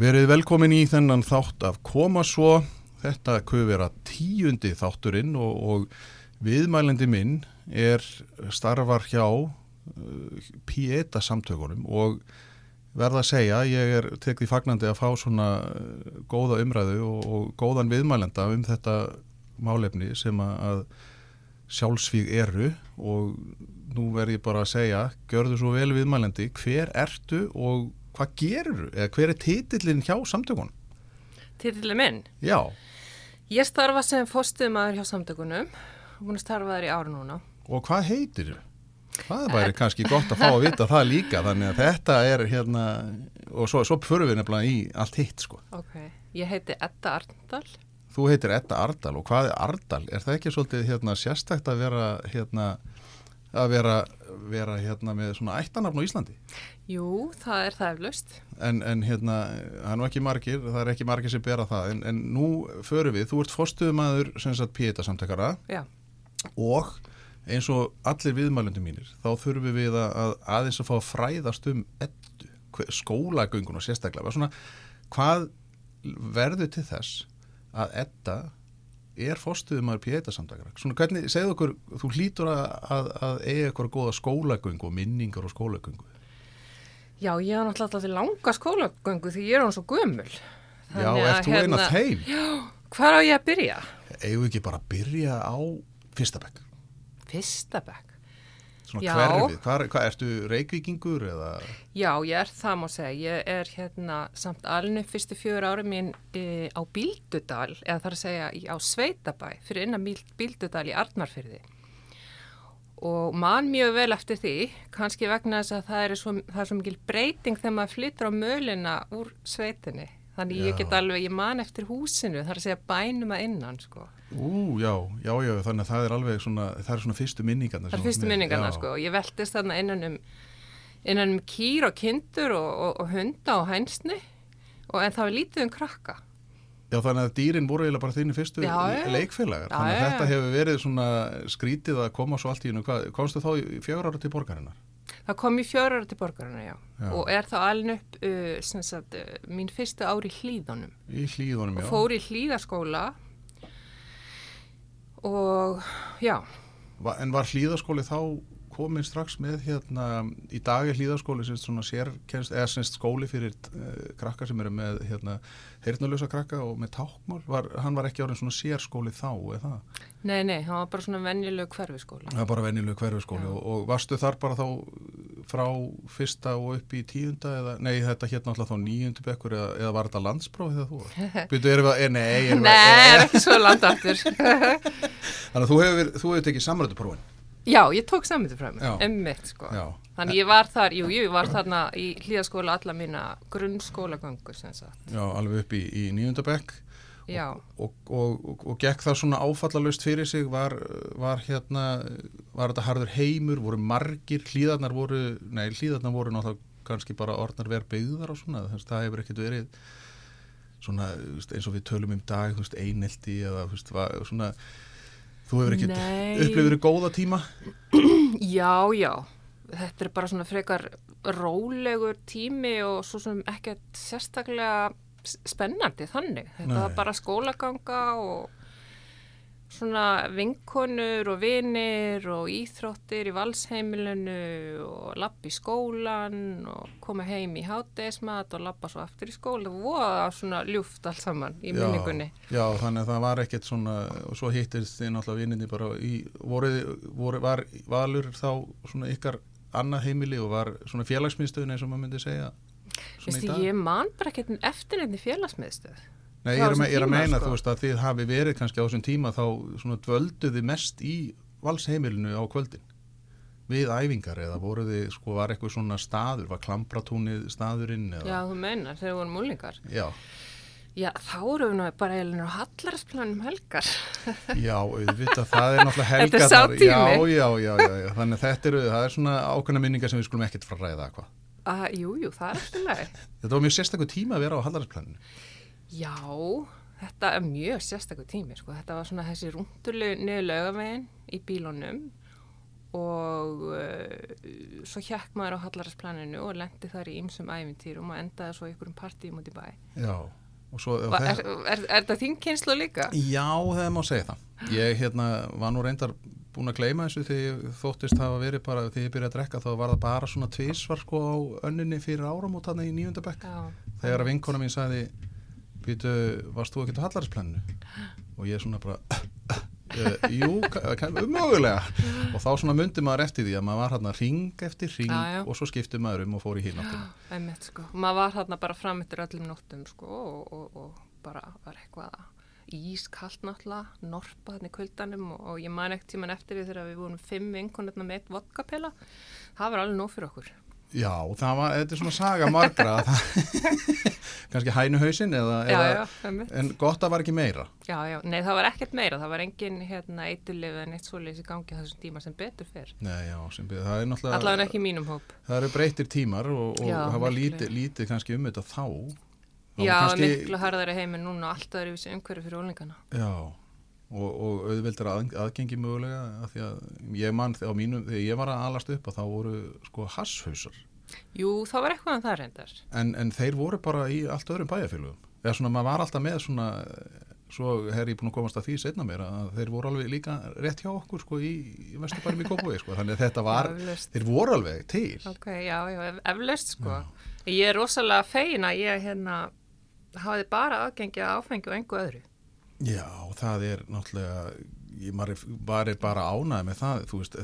Verið velkomin í þennan þátt af koma svo, þetta kuð vera tíundi þátturinn og, og viðmælendi minn er starfar hjá uh, Pieta samtökunum og verða að segja, ég er tekið fagnandi að fá svona uh, góða umræðu og, og góðan viðmælenda um þetta málefni sem að sjálfsvíg eru og nú verð ég bara að segja, gjörðu svo vel viðmælendi, hver ertu og hvað gerur, eða hver er titillin hjá samtökunum? Titillin minn? Já. Ég starfa sem fóstuðmaður hjá samtökunum og búin að starfa þær í ára núna. Og hvað heitir þau? Það bara kannski gott að fá að vita það líka, þannig að þetta er hérna, og svo, svo fyrir við nefnilega í allt hitt sko. Ok, ég heiti Edda Arndal. Þú heitir Edda Ardal og hvað er Ardal? Er það ekki svolítið hérna sérstækt að vera hérna að vera, vera hérna með svona ættanafn á Íslandi? Jú, það er það eflaust. En, en hérna, það er nú ekki margir, það er ekki margir sem bera það, en, en nú förum við, þú ert fórstuðumæður sem sagt Pieta samtakara Já. og eins og allir viðmælundum mínir, þá þurfum við að, að aðeins að fá að fræðast um eddu, skólagöngun og sérstaklega, svona, hvað verður til þess að edda er fórstuðumæður Pieta samtakara? Svona hvernig, segðu okkur, þú hlýtur að, að, að eiga eitthvað góða skólagöngu og minningar og skólagöngu Já, ég hef náttúrulega alltaf langa skólagöngu því ég er hann svo gömul. Já, ert þú eina þeim? Já, hvað á ég að byrja? Við ekki bara að byrja á fyrsta bekk? Fyrsta bekk? Svona Já. hverfið, hvað, hvað ertu reykvíkingur eða? Já, ég er það má segja. Ég er hérna samt alinu fyrstu fjögur ári mín e, á Bíldudal, eða þar að segja á Sveitabæ, fyrir innan Bíld- Bíldudal í Arnarfyrði. Og man mjög vel eftir því, kannski vegna þess að það er svo, það er svo mikil breyting þegar maður flyttur á mölina úr sveitinni. Þannig ég Já. get alveg, ég man eftir húsinu, þar að segja bænum að innan, sko. Ú, já, já, já, þannig að það er alveg svona, það er svona fyrstu minningarna. Það er fyrstu minningarna, sko. og Ég veltist þarna innan um, innan um kýr og kindur og, og, og hunda og hænsni og en það var lítið um krakka. Já, þannig að dýrin voru eiginlega bara þínu fyrstu Já, leikfélagar. Já, þannig að þetta hefur verið svona skrítið að koma svo allt í hennu. Komstu þá í fjögur ára til borgarinnar? Það kom í fjórar til borgarina, já. Já. Og er þá alin upp uh, sem sagt, uh, mín fyrstu ári í hlýðunum. Í hlýðunum, Og já. fór í hlýðaskóla og já, Va- En var hlýðaskóli þá komin strax með hérna, í dag er hlýðaskóli sem svona sérkenst, eða sem skóli fyrir uh, krakka sem eru með hérna, heyrnulösa krakka og með tákmál, var, hann var ekki árið svona sérskóli þá, eða nei, nei, það var bara svona venjulegu hverfiskóla. Það er bara venjulegu hverfiskóli og, og varstu þar bara þá frá fyrsta og upp í tíunda eða, nei þetta hérna alltaf þá níundu bekkur eða, eða var þetta landspróf eða þú? Byrju, erum við að, eh, nei, erum við Nei, er ekki svo langt aftur. Þannig að þú hefur, þú hefur tekið samrættuprófin. Já, ég tók Já. emmitt, sko. Já. Þannig ég var þar, jú, jú, ég var þarna í hlýðaskóla alla mína grunnskólagöngu, sem sagt. Já, alveg upp í, í níunda bekk Já, og, og, og, og gekk það svona áfallalust fyrir sig var, var hérna var þetta harður heimur, voru margir hlýðarnar voru, nei hlýðarnar voru náttúrulega kannski bara orðnar verð byggðar og svona, þess, það hefur ekkert verið svona eins og við tölum um dag, einelti eða svona þú hefur ekkert Nei. upplifir góða tíma já, já. Þetta er bara svona frekar rólegur tími og svo sem ekkert sérstaklega spennandi þannig. Þetta Nei. var bara skólaganga og svona vinkonur og vinir og íþróttir í valsheimilinu og lapp í skólan og koma heim í hátegismat og lappa svo aftur í skóla. Það voða svona ljúft allt saman í minningunni. Já, þannig að það var ekkert svona og svo hittist þið náttúrulega vininni bara í, voru, voru, var Valur þá svona ykkar annað heimili og var svona félagsmyndstöðin eins og maður myndi segja svona Veistu, í dag? ég man bara ekkert eftir nefnir félagsmiðstöð. Nei, ég frá er, ég er að tíma, meina sko. þú veist að þið hafi verið kannski á þessum tíma þá svona dvölduði mest í valsheimilinu á kvöldin við æfingar eða voru þið sko var eitthvað svona staður, var klampratúnið staðurinn eða Já, þú meinar, þegar við vorum múlingar. Já, Já, þá erum við nú bara eiginlega á hallarsplanum helgar. Já, auðvitað, það er náttúrulega helgar. Þetta er sá tími. Já, já, já, já, þannig að þetta eru, það er svona ákveðna minningar sem við skulum ekkert að ræða eitthvað. Uh, jú, jú, það er alltaf leið. Þetta var mjög sérstaklega tíma að vera á hallarsplaninu. Já, þetta er mjög sérstaklega tími, sko. Þetta var svona þessi rúndulegu niður lögavegin í bílónum og uh, svo hjekk maður á hallarsplaninu og lendi þar í ymsum æfintýrum og endaði svo í einhverjum partíum út í bæ. Já, og svo... og Og Er, þess- er, er þetta þín kynslu líka? Já, það má segja það. Ég hérna, var nú reyndar búin að gleyma þessu ég þóttist hafa verið bara, þegar ég byrjaði að drekka þá var það bara svona tvísvar sko á önninni fyrir áramót hann í nýjöndabekk. Já. Þegar að vinkona mín sagði, býtu, varst þú ekki á hallarinsplaninu? Og ég svona bara, uh, jú, ka- ka- mögulega. Og þá svona myndi maður eftir því að maður var hérna ring eftir ring Já, já. og svo skipti maður um og fór í hínáttina. Einmitt, sko. Maður var þarna bara fram eftir öllum nóttum, sko, og, og, og bara var eitthvað ískalt náttúrulega, norpa þarna í kuldanum og, og ég man ekkert tíman eftir því þegar við vorum fimm vinkonirna með eitt vodkapela. Það var alveg nóg fyrir okkur. Já, það var, þetta er svona saga margra, kannski hænuhausin eða, Já, eða já, en gott að var ekki meira. Já, já, nei, það var ekkert meira. Það var engin, hérna, eiturlif en eitt svoleiðis í gangi þessum tíma sem betur fyrr. Nei, já, sem byrja, það er náttúrulega, Allavega ekki mínum hóp. það eru breytir tímar og, og Já, það var lítið, lítið kannski um þetta þá. Það Já, kannski, miklu harðari heiminn núna og allt öðru vissi umhverju fyrir ólingana. Já, og, og auðveldar að, aðgengi mögulega, af því að ég mann þegar, mínum, þegar ég var að alast upp að þá voru sko hasshausar, Jú, það var eitthvað en það reyndar. en, en þeir voru bara í allt öðrum bæjarfélögum. Eða svona, maður var alltaf með svona, svo er ég búin að komast að því setna mér að þeir voru alveg líka rétt hjá okkur sko í, í vesturbærum í Kópaví, sko, þannig að þetta var, Eflaust. þeir voru alveg til. Ok, já, já, ef- eflaust sko. Ég er rosalega fegin að ég hérna hafiði bara aðgengi að áfengi og engu öðru. Já, það er náttúrulega, ég er bara ánæði með það, veist,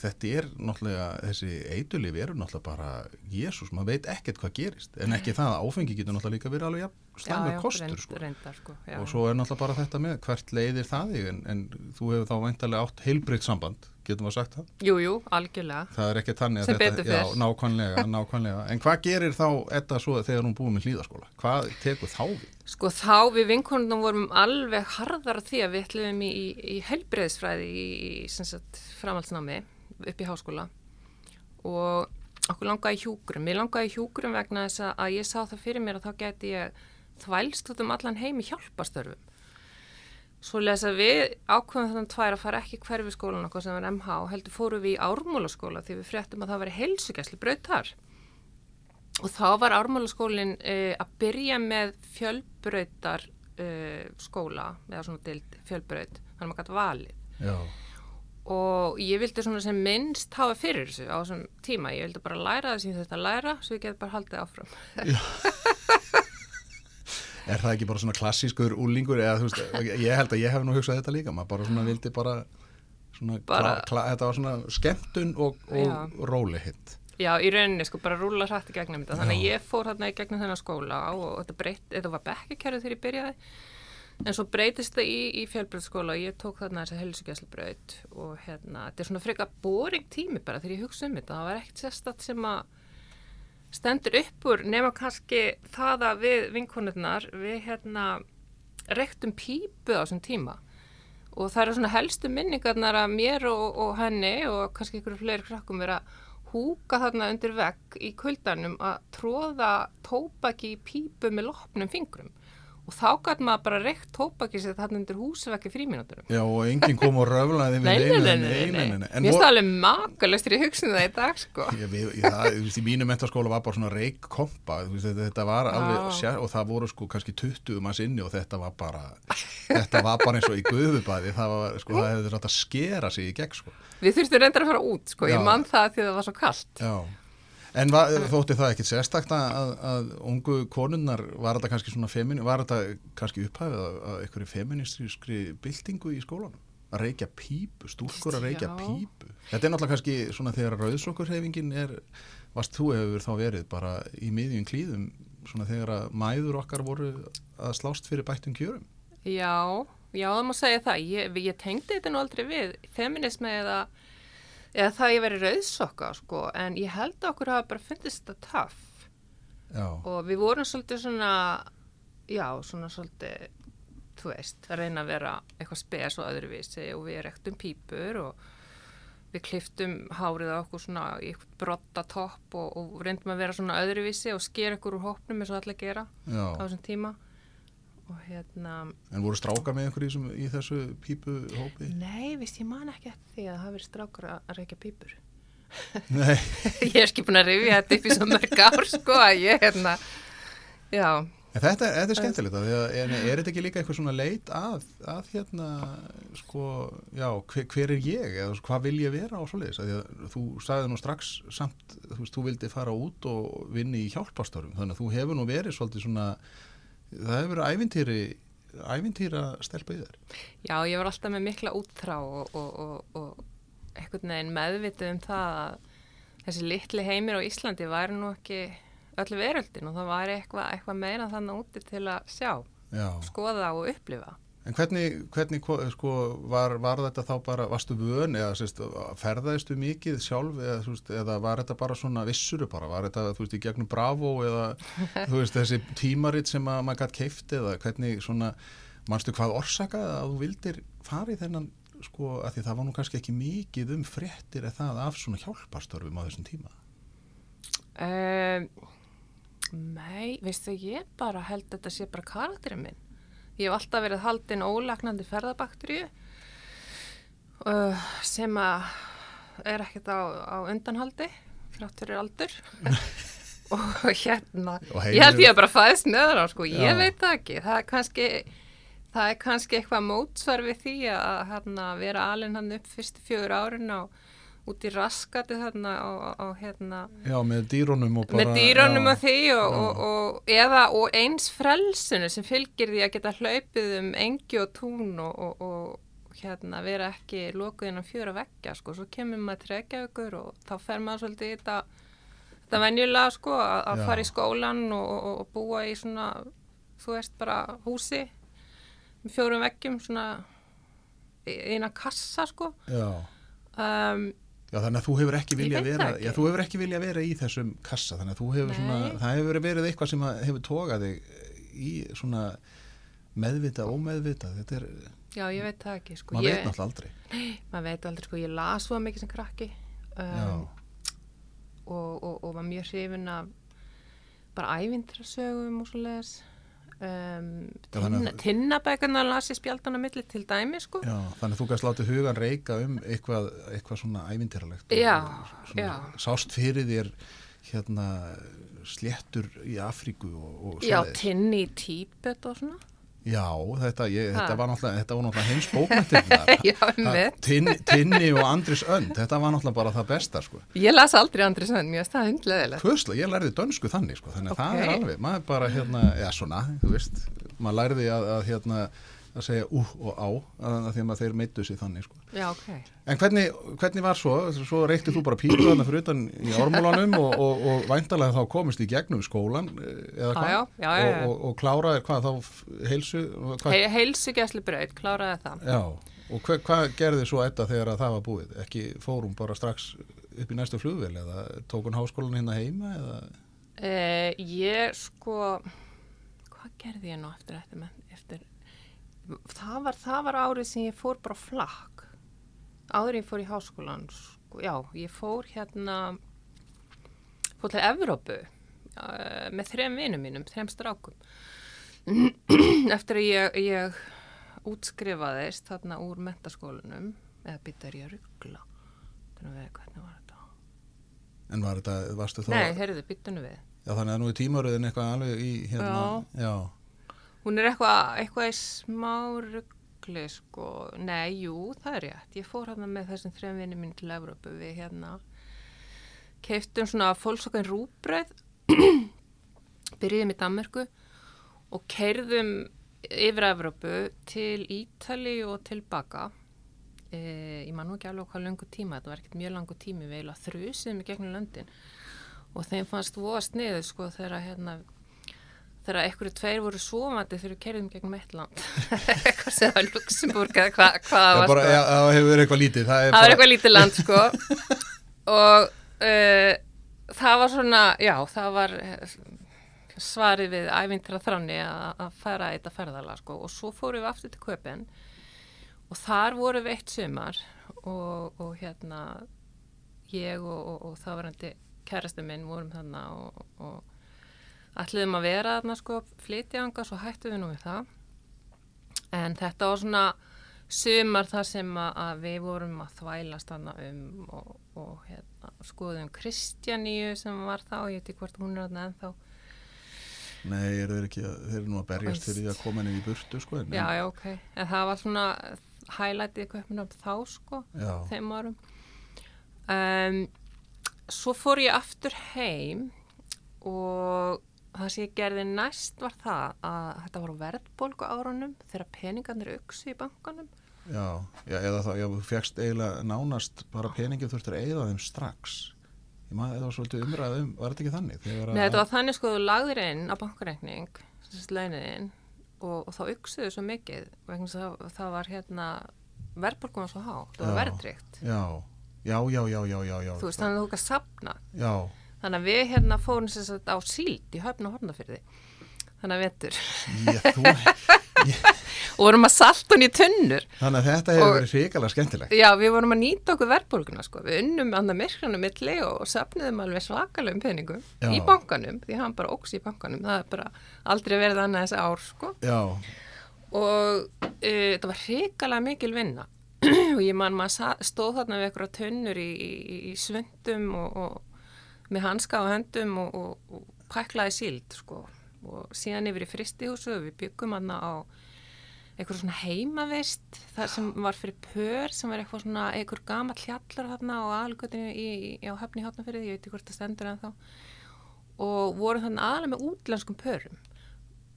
þetta er náttúrulega, þessi eitulif eru náttúrulega bara, Jésús, maður veit ekkert hvað gerist, en ekki það að áfengi getur náttúrulega líka verið alveg slæmur kostur, reynd, sko. reyndar sko. Og svo er náttúrulega bara þetta með, hvert leiðir það þig, en, en þú hefur þá væntalega átt heilbreytt samband, getum við sagt það? Jú, jú, algjörlega. Það er ekki þannig að Sem þetta, já, nákvæmlega, nákvæmlega, en hvað gerir þá þetta svo þegar hún búið með hlýðaskóla? Hvað tekur þá við? Sko þá við vinkonunum vorum alveg harðar því að við ætlum í, í, í helbreyðsfræði í, í sagt, framhaldsnámi upp í háskóla og okkur langaði í hjúgrum. Mér langaði í hjúgrum vegna þess að- ég sá það fyrir mér að þá geti ég þvælst út um allan heim í hjálpastörfum. Svo lesa við ákveðum þannig tvær að fara ekki hverfi skólan okkur sem var MH og heldur fóru við í ármúlaskóla því við fréttum að það veri heilsugjæsli braut þar. Og þá var ármálaskólinn uh, að byrja með fjölbrautar uh, skóla, eða svona dild fjölbraut, þannig að maður gæti valið. Já, Og ég vildi svona sem minnst hafa fyrir þessu á þessum tíma. Ég vildi bara læra það sem ég þurfti að læra, svo ég geti bara haldið áfram. Er það ekki bara svona klassískur úlingur eða þú veist, ég held að ég hef nú hugsað þetta líka, maður bara svona vildi bara svona, Bara- kla, kla, þetta var svona skemmtun og, og róli hitt. Já, í rauninni sko bara rúla hrætt í gegnum þetta. Þannig að ég fór hérna í gegnum þennan skóla og þetta, breytt, þetta var bekkakerfið þegar ég byrjaði. En svo breytist það í, í fjölbröðskóla og ég tók þarna þessa helsugjæslubraut og hérna, þetta er svona freka boring tími bara þegar ég hugsa um þetta. Það var ekkert sérstatt sem að stendur upp úr nema kannski það að við vinkonurnar, við hérna rektum pípu á þessum tíma. Og það eru svona helstu minningarnar að mér og, og henni og kannski ykkur fleiri krakkum vera að húka þarna undir vegg í kuldanum að tróða tópaki í pípu með lopnum fingrum og þá gæti maður bara reykt tópaki sér þarna undir húsveggi fríminúturum. Já, og enginn kom og röflaði við. En Mér finnst það alveg makalöstur í hugsun það í dag, sko. Ég, við, ég, það, í mínu mentaskóla var bara svona veist, þetta, þetta var alveg sér, og það voru sko kannski 20 manns inni og þetta var bara þetta var bara eins og í guðubæði það var sko, það hefði rátt að skera sig í gegn sko. Við þurftum reyndar að fara út, sko. Já. Ég man það því að það var svo kallt. Já, en va, þótti það ekkit sérstakt að, að, ungu konunnar var þetta kannski svona femini, var þetta kannski upphæfið að, að einhverju feministrískri byltingu í skólanum? Að reykja pípu, stúlkur að reykja Já. pípu. Þetta er náttúrulega kannski svona þegar rauðsokkurhefingin er, varst þú hefur þá verið bara í miðjum klíðum svona þegar að mæður okkar voru að slást fyrir bættum kjörum. Já, já, það má segja það. Ég, ég tengdi þetta nú aldrei við feminismi eða, eða það að ég veri rauðsokka, sko, en ég held að okkur hafa bara fundist þetta töff Já, og við vorum svolítið svona já, svona svolítið, þú veist, að reyna að vera eitthvað spes og öðruvísi og við rektum pípur og við kliftum hárið á okkur svona í brotta topp og, og reyndum að vera svona öðruvísi og sker okkur úr hópnum eins og allir gera Já. á þessum tíma og hérna, En voru strákar með einhverju sem, í þessu pípuhópi? nei, vist ég man ekki eftir því að það hafi verið strákur að reykja pípur. Nei. ég er ekki búin að rifja þetta upp í svo mörg ár sko að ég hérna já, En þetta, þetta er skemmtilegt að því að en er þetta ekki líka eitthvað svona leit að, að hérna, sko, já, hver, hver er ég? Eða hvað vil ég vera á svoleiðis? Að því að þú sagði nú strax samt, þú veist, þú vildi fara út og vinni í hjálpastörum, þannig að þú hefur nú verið svolítið svona, það hefur verið ævintýri, ævintýra stelpa í þér. já, ég var alltaf með mikla útþrá og, og, og, og einhvern veginn meðvitið um það að þessi litli heimir á Íslandi væri nú ekki öllu veröldin og það væri eitthvað, eitthvað meira þannig úti til að sjá, Já. skoða og upplifa En hvernig, hvernig ko- sko, var, var þetta þá bara, varstu vön eða sérst, ferðaðistu mikið sjálf eða, veist, eða var þetta bara svona vissuru bara, var þetta þú veist í gegnum Bravo eða þú veist þessi tímarit sem að maður gætt keift eða hvernig svona, manstu hvað orsakaði að þú vildir fara í þennan sko að því það var nú kannski ekki mikið um fréttir eða það af svona hjálparstörfum á þessum tíma. um, Nei, veistu, ég bara held að þetta sé bara karakterinn minn Ég hef alltaf verið haldin ólagnandi ferðabakteríu uh, sem að er ekkert á, á undanhaldi þrátt fyrir aldur. Og hérna Og ég held ég að bara fæðist með það sko, ég Já. veit það ekki. Það er kannski það er kannski eitthvað mótsvar við því að hérna, vera alinn hann upp fyrstu fjögur árin á út í raskati þarna á, á, á hérna Já, með dýrónum og bara... með dýrunum já, og því og, og, og, eða, og eins frelsinu sem fylgir því að geta hlaupið um engi og tún og, og, og hérna vera ekki lokuð innan fjöra veggja sko, svo kemur maður trekja ykkur og þá fer maður svolítið í þetta þetta venjulega sko að, að fara í skólan og, og, og búa í svona þú veist bara húsi með fjórum veggjum svona í- eina kassa sko. Já. um, Já, þannig að þú hefur ekki vilja veit vera, já, þú hefur ekki vilja vera í þessum kassa, þannig að þú hefur Nei. svona, það hefur verið eitthvað sem að hefur tókað þig í svona meðvita, ómeðvita, þetta er, já ég veit það ekki sko. Maður veit náttúrulega aldrei. maður veit aldrei sko, ég las svo mikið sem krakki um, og, og, og var mjög hrifin af bara ævintrasögum og svo leiðis um, tinna, að- tinnabækarna las ég spjaldan á milli til dæmi sko. Já, þannig að þú gæst látið hugan reyka um eitthvað, eitthvað svona já. Sást fyrir þér hérna sléttur í Afríku og, og já, tinni í Tíbet og svona Já, þetta, ég, þetta var náttúrulega, já, með Tinni, og Andris Önd, þetta var náttúrulega bara það besta, sko. ég las aldrei Andri Svend, mér finnst það hundleðilegt Hvösla, ég lærði dönsku þannig sko, þannig að það er alveg, maður bara hérna, já svona, þú veist, maður lærði að, að hérna, að segja ú og á, að, því að þeir meittu sig þannig sko. já, ok En hvernig, hvernig var svo, svo reykti þú bara pípu þarna fyrir utan í ármúlanum og, og, og væntalega þá komist í gegnum skólan eh, eða hvað? já, já. Og, og, kláraði hvað þá heilsu, hvað? He, heilsugjæslu braut, kláraði það Já, og hver, hvað gerði svo þetta þegar að það var búið? Ekki fórum bara strax upp í næstu flugvél eða tók hún háskólan hérna heima eða? Uh, ég sko hvað gerði ég nú eftir, eftir, eftir það, var, það var árið sem ég fór bara flakk áður ég fór í háskólan sko, já, ég fór hérna fór til Evrópu uh, með þrem vinum mínum, þrem strákum eftir að ég, ég útskrifaðist þarna úr mentaskólanum eða býttar ég að ruggla hvernig var þetta En var þetta, varstu þá? Nei, heyrðu, byttunum við Já, þannig að nú er tímaröðin eitthvað alveg í hérna. Já. Hún er eitthvað eitthva í smá ruggli, sko. Nei, jú, það er rétt. Ég fór hérna með þessum þrejum vinni mín til Evrópu. Við hérna keiftum svona fólksokkan rúbröð, byrjuðum í Danmörku og keirðum yfir Evrópu til Ítali og tilbaka. E, ég man nú ekki alveg hvað löngu tíma, þetta var ekkert mjög langu tími, við eiginlega þrjusiðum í gegnum löndin og þeim fannst voða sniðu sko þegar hérna þegar einhverju tveir voru svomandi þegar við kerðum gegnum eitt land eitthvað sem var Luxemburg eða hvað hva það var bara, sko. já, það hefur verið eitthvað lítið. Það er var bara, eitthvað lítið land sko og uh, það var svona já það var eh, svarið við ævintra þranni að fara eitt að ferðala sko og svo fórum við aftur til köpinn og þar voru við eitt sumar og, og hérna ég og, og, og þáverandi kærastu minn vorum þarna og ætliðum að vera þarna sko flytjanga svo hættu við nú við það. En þetta var svona sumar þar sem að við vorum að þvælast þarna um og hérna, skoðum Kristjaníu sem var þá, ég veit ekki hvort hún er þarna ennþá. Nei, er þeir ekki þeir eru nú að berjast fyrir því að koma inn í burtu sko en, Já, já, ok, en það var svona hælætið köpnum þá sko já. þeim árum. Um, Svo fór ég aftur heim og það sem ég gerði næst var það að þetta var á verðbólgu árunum þegar peningarnir auksu í bankanum. Já, já eða þá, þú fegst eiginlega nánast bara peningið þurftur að eigða þeim strax. Ég maður, þetta var svolítið umræðum var þetta ekki þannig? Nei, þetta var þannig sko, þú lagðir inn á bankreikning launin og, og þá auksuðu svo mikið vegna það, það var hérna verðbólgum var svo há, það var verðtrykt Já, já, já, já, já, já, Þú veist, þannig að þú kannski sapna Já Þannig að við hérna fórum sérstaklega á síld í höfn og hornafyrði þannig að þú og vorum að salta hún í tunnur. Þannig að þetta hefur og, verið hrikalega skemmtilegt. Já, við vorum að nýta okkur verðbólguna sko. við unnum annað myrkranum milli og sapniðum alveg svakalegum peningum já. í bankanum, því hann bara óks í bankanum. Það er bara aldrei verið annað þessi ár sko. og e, það var hrikalega mikil vinna. Og ég man maður stóð þarna við eitthvað tunnur í, í, í svöndum og, og með hanska á höndum og, og pæklaði síld sko. Og síðan yfir í fristihúsu við byggum aðna á eitthvað svona heimavist þar sem var fyrir pör sem var eitthvað svona eitthvað gammal hjallar þarna á algötinu á höfni hátnafyrði, ég veit ekki hvort það stendur en þá og voru þannig aðalega með útlenskum pörum.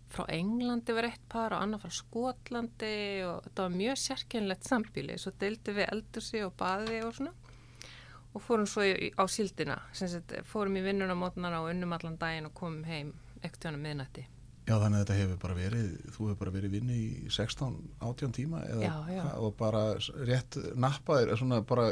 Frá Englandi var eitt par og annar frá Skotlandi og þetta var mjög sérkennlegt sambíli svo deildi við eldursi og baði og svona og fórum svo í, á síldina. Fórum í vinnuna mótnana og unnum allan daginn og komum heim ekkert tjónum miðnætti Já þannig að þetta hefur bara verið, þú hefur bara verið vinni í 16-18 tíma eða, já, já. og bara rétt nappaðir svona bara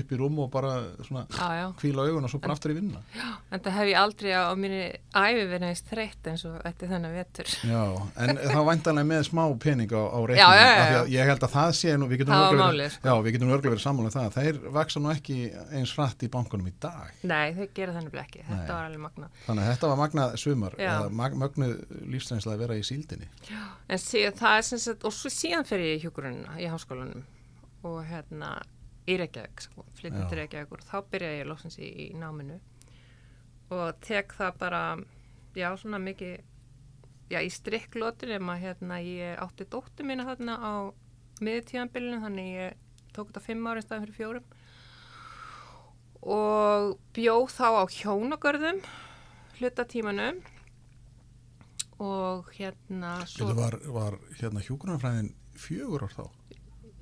upp í rúm og bara svona já, kvíla augun og svo bara en, aftur í vinna. Já, en það hef ég aldrei á minni æfi verið eins þreytt eins og eftir þennan vetur. Já, en það væntanlega með smá pening á, á reiknum. Ég held að það sé nú, við getum örgulega verið, sko. verið saman um það, þeir vaksa nú ekki eins hratt í bankunum í dag. Nei, þeir gera þannig ekki, þetta Nei. var alveg magnað. Þannig að þetta var magnað sumar, magnuð lífsreynsla að vera í síldinni. Já, en síðan það er sem sagt og svo síðan fer ég í hjúkurununa í háskólanum og hérna í Reykjavík, sko, flyttum til Reykjavík og þá byrja ég lóksins í, í náminu og tek það bara já, svona mikið já, í strikklótur ef maður hérna, ég átti dóttu mína þarna á miðtíðanbylunum, þannig ég tók þetta fimm ári staðin fyrir fjórum. Og bjóð þá á hjónagörðum hlutatímanum og hérna svo... var, var hérna hjúgrunarfræðin fjögur ár þá?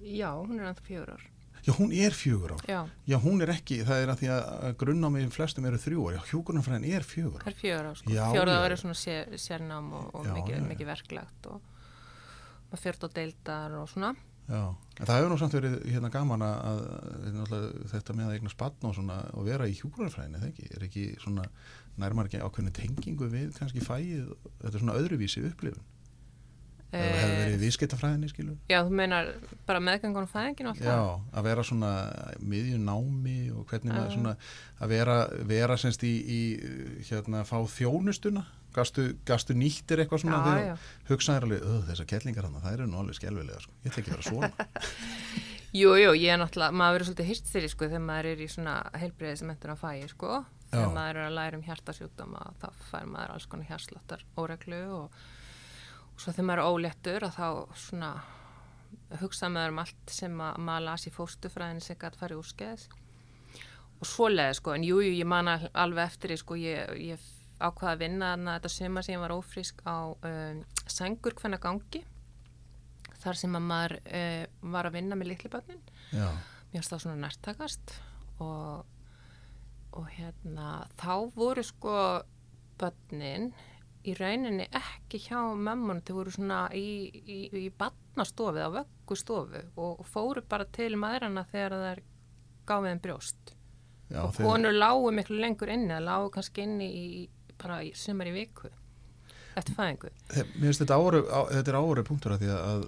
Já, hún er alltaf fjögur ár. Já, hún er fjögur ár. Já, Já hún er ekki, það er að því að grunnámi flestum eru þrjú ár, já hjúgrunarfræðin er fjögur ár. Það er fjögur ár, sko, fjögur ár er svona sér, sérnám og, og já, mikið, mikið verklagt og maður fjört og deildar og svona. Já, en það hefur nú samt verið hérna gaman að, að þetta með að eigna spann og, svona, og vera í hjúgrunarfræðin, eða ekki? Er ekki svona nærmar ekki ákveðinu tengingu við kannski fæið, þetta er svona öðruvísi upplifun. Eða e... hefur verið viðskiptafræðinni skilur Já, þú meinar bara meðgangunum fæðingin Já, að vera svona miðjun námi og hvernig maður svona að vera, vera semst í, í hérna, fá þjónustuna. Gastu, gastu nýttir eitthvað svona já, þegar hugsaður alveg, þessar kettlingar hann það eru nú alveg skjálfilega, sko. ég ætla ekki að vera svona. Jú, jú, ég er náttúrulega maður verður svolítið hýrt þeirri, sko, þegar maður er í svona eftir að fæi, sko þegar maður er að læra um hjartasjúkdama þá fær maður alls konar hjarsláttar óreglu og, og svo þegar maður er óléttur að þá svona hugsa maður um allt sem að maður lasi fóstufræðin sem gæti farið úr skeðs og svolega sko en jújú jú, ég man alveg eftir sko ég, ég ákvaði að vinna þarna þetta suma sem ég var ófrísk á um, sengur hvenna gangi þar sem að maður uh, var að vinna með litlibötnin mér stáð svona nærtakast og og hérna þá voru sko börnin í rauninni ekki hjá mömmun þau voru svona í, í, í barnastofið á vöggustofu og, og fóru bara til maðurana þegar það er gáðið en brjóst Já, og þeir... konur lágu miklu lengur inni það lágu kannski inni í bara í sumar í viku eftir fæðingu. Mér finnst þetta áru, á, þetta er áru punktur að því að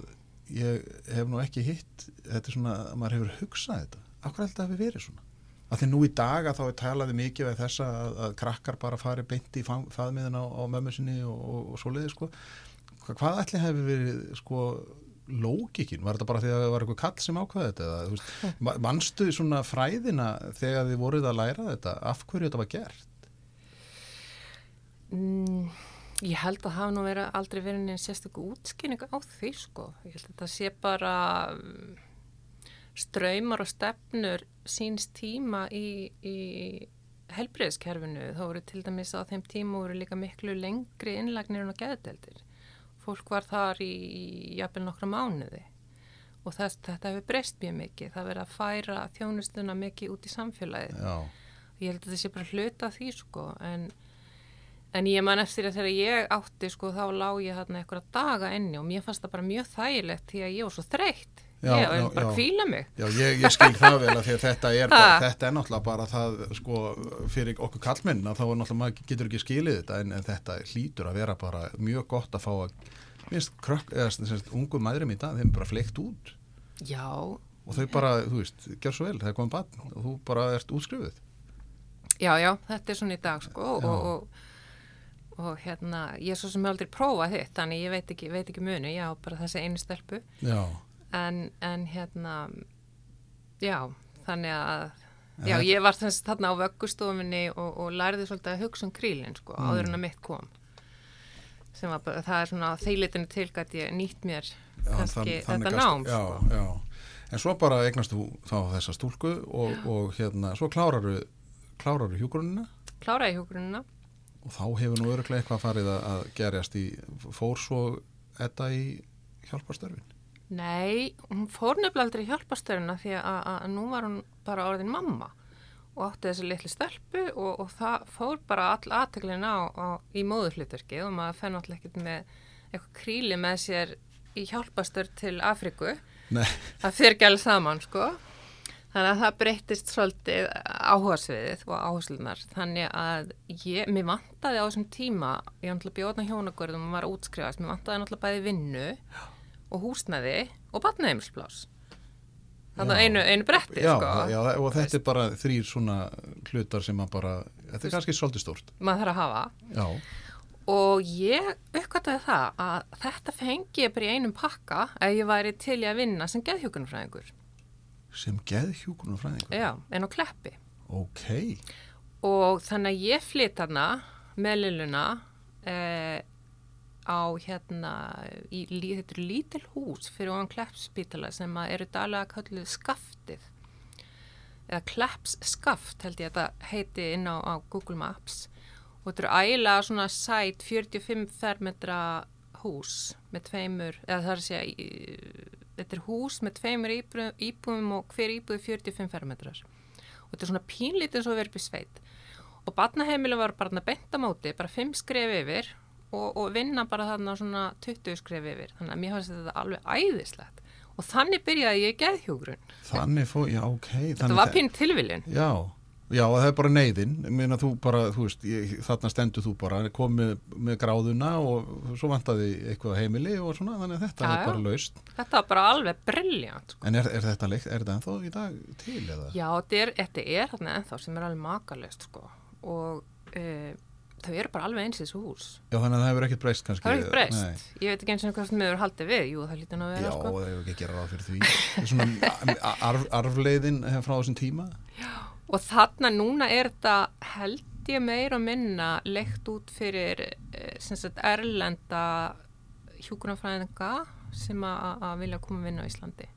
ég hef nú ekki hitt, þetta er svona að maður hefur hugsað þetta. Akkur held að það hefur verið svona? Að því nú í dag að þá er talaði mikið við þessa að, að krakkar bara fari beint í faðmiðin á, á mömmu sinni og, og, og svo leiði sko. Hva, hvað ætli hefur verið sko lógikin? Var þetta bara því að það var eitthvað kall sem ákvaði þetta? Eða, þú veist, mannstu svona fræðina þegar þið voruð að læra þetta? Af hverju þetta var gert? Mm, ég held að hafa nú verið aldrei verið neina sérstaklega útskynninga á því sko. Ég held að þetta sé bara ströymar og stefnur síns tíma í, í helbriðskerfinu. Þá voru til dæmis á þeim tíma voru líka miklu lengri innlagnir en á geðdeldir. Fólk var þar í jafnvel nokkra mánuði og þess, þetta hefur breyst mjög mikið. Það verið að færa þjónustuna mikið út í samfélagið. Já. Ég held að þetta sé bara hluta því sko en En ég man eftir að þegar ég átti sko þá lág ég hérna eitthvað daga enni og mér fannst það bara mjög þægilegt því að ég var svo þreytt. Já, ég já, bara kvíla mig. Já, ég, ég skil það vel að því að þetta er, bara, þetta er náttúrulega bara það sko fyrir okkur kallmenn að þá er náttúrulega maður getur ekki skilið þetta en, en þetta hlýtur að vera bara mjög gott að fá að minnst krökk, eða sem sagt, ungu mæðurum í dag, þeim bara fleikt út Já, og þau bara, þú veist, gjör svo vel, það er komið barn og þú bara ert útskrifuð. já, já, þetta er svona í dag sko Já. og, og, og hérna, ég er svo sem aldrei prófað þitt, þannig ég veit ekki, veit ekki munu, já, bara þessi einu stelpu. Já. En, en hérna, já, þannig að, já, ég var þess þarna á vöggustofinni og, og lærði svolítið að hugsa um krílinn sko, Mm. áður en að mitt kom. Sem var það er svona þeilitinu tilgætt ég nýtt mér Já, kannski þann- þetta nám sko. já. En svo bara eignast þú þá þessa stúlku og, og hérna, svo kláraru, kláraru hjúgrunina Kláraði hjúgrunina. og þá hefur nú öruglega eitthvað farið að, gerjast í, fór svo þetta í hjálpastörfin. Nei, hún fór nefnilega aldrei hjálpastöruna því að, nú var hún bara orðin mamma og átti þessi litlu stelpu og, og það fór bara all aðteglin á, á í móðuhlutverki og maður fenn alltaf ekkert með eitthvað kríli með sér í hjálpastör til Afriku. Nei, Það fyrir alveg saman, sko. Þannig að það breyttist svolítið áhersviðið og áherslunar. Þannig að ég, mér vantaði á þessum tíma, ég var náttúrulega bjóðna hjónagörðum og var útskrifast, mér vantaði náttúrulega bæði vinnu og húsnæði og batnaheimilsplás. Þannig að einu, einu bretti, já, sko. já, og þetta er bara þrýr svona hlutar sem að bara, þetta er kannski svolítið stórt. Maður þarf að hafa. Já, Og ég uppkvæmtaði það að þetta fengi ég bara í einum pakka ef ég væri til í að vinna sem geðhjókunarfræðingur. sem geðhjúkunum fræðingur. Já, en á kleppi. Ok, og þannig að ég flytt hana með Lilluna eh, á hérna í, þetta eru lítil hús fyrir ofan Kleppspítala sem eru dalega kallið skaftið. Eða Kleppsskaft held ég að þetta heiti inn á, á Google Maps. Og þetta eru ægilega svona sæt 45 fermetra hús með tveimur, eða það er að segja þetta er hús með tveimur íbúðum, og hver íbúði 45 fermetrar. Og þetta er svona pínlítið upp í sveit. Og barnaheimilu var bara þarna beint á móti, bara 5 skref yfir og, og vinna bara þarna svona 20 skref yfir, þannig að mér fannst þetta alveg æðislegt og þannig byrjaði ég geðhjúgrun, þannig fór, já, ok. þetta var pín tilviljun Já, já, það er bara neyðin, meina þú bara, þú veist, ég, þarna stendur þú bara, komið með gráðuna og svo vantaði eitthvað heimili og svona, þannig að þetta Já, er já. bara laust. þetta var bara alveg briljant sko. En er, er þetta leikt, er þetta ennþá í dag til eða? já, þetta er, þetta er þarna ennþá sem er alveg makalist sko. og uh, þau eru bara alveg eins í þessu hús Já, þannig að það hefur ekkert breyst kannski. það ekki Nei. breyst, ég veit ekki eins og hvað sem meður haldið við, jú það lítur nú að Já, vera sko. það hefur ekki að gera ráð fyrir því. Svona arf, arfleiðin frá þessum tíma. Og þarna núna er þetta held ég meir og minna leikt út fyrir eh, sagt erlenda hjúkunarfræðinga sem að að vilja koma að vinna á Íslandi.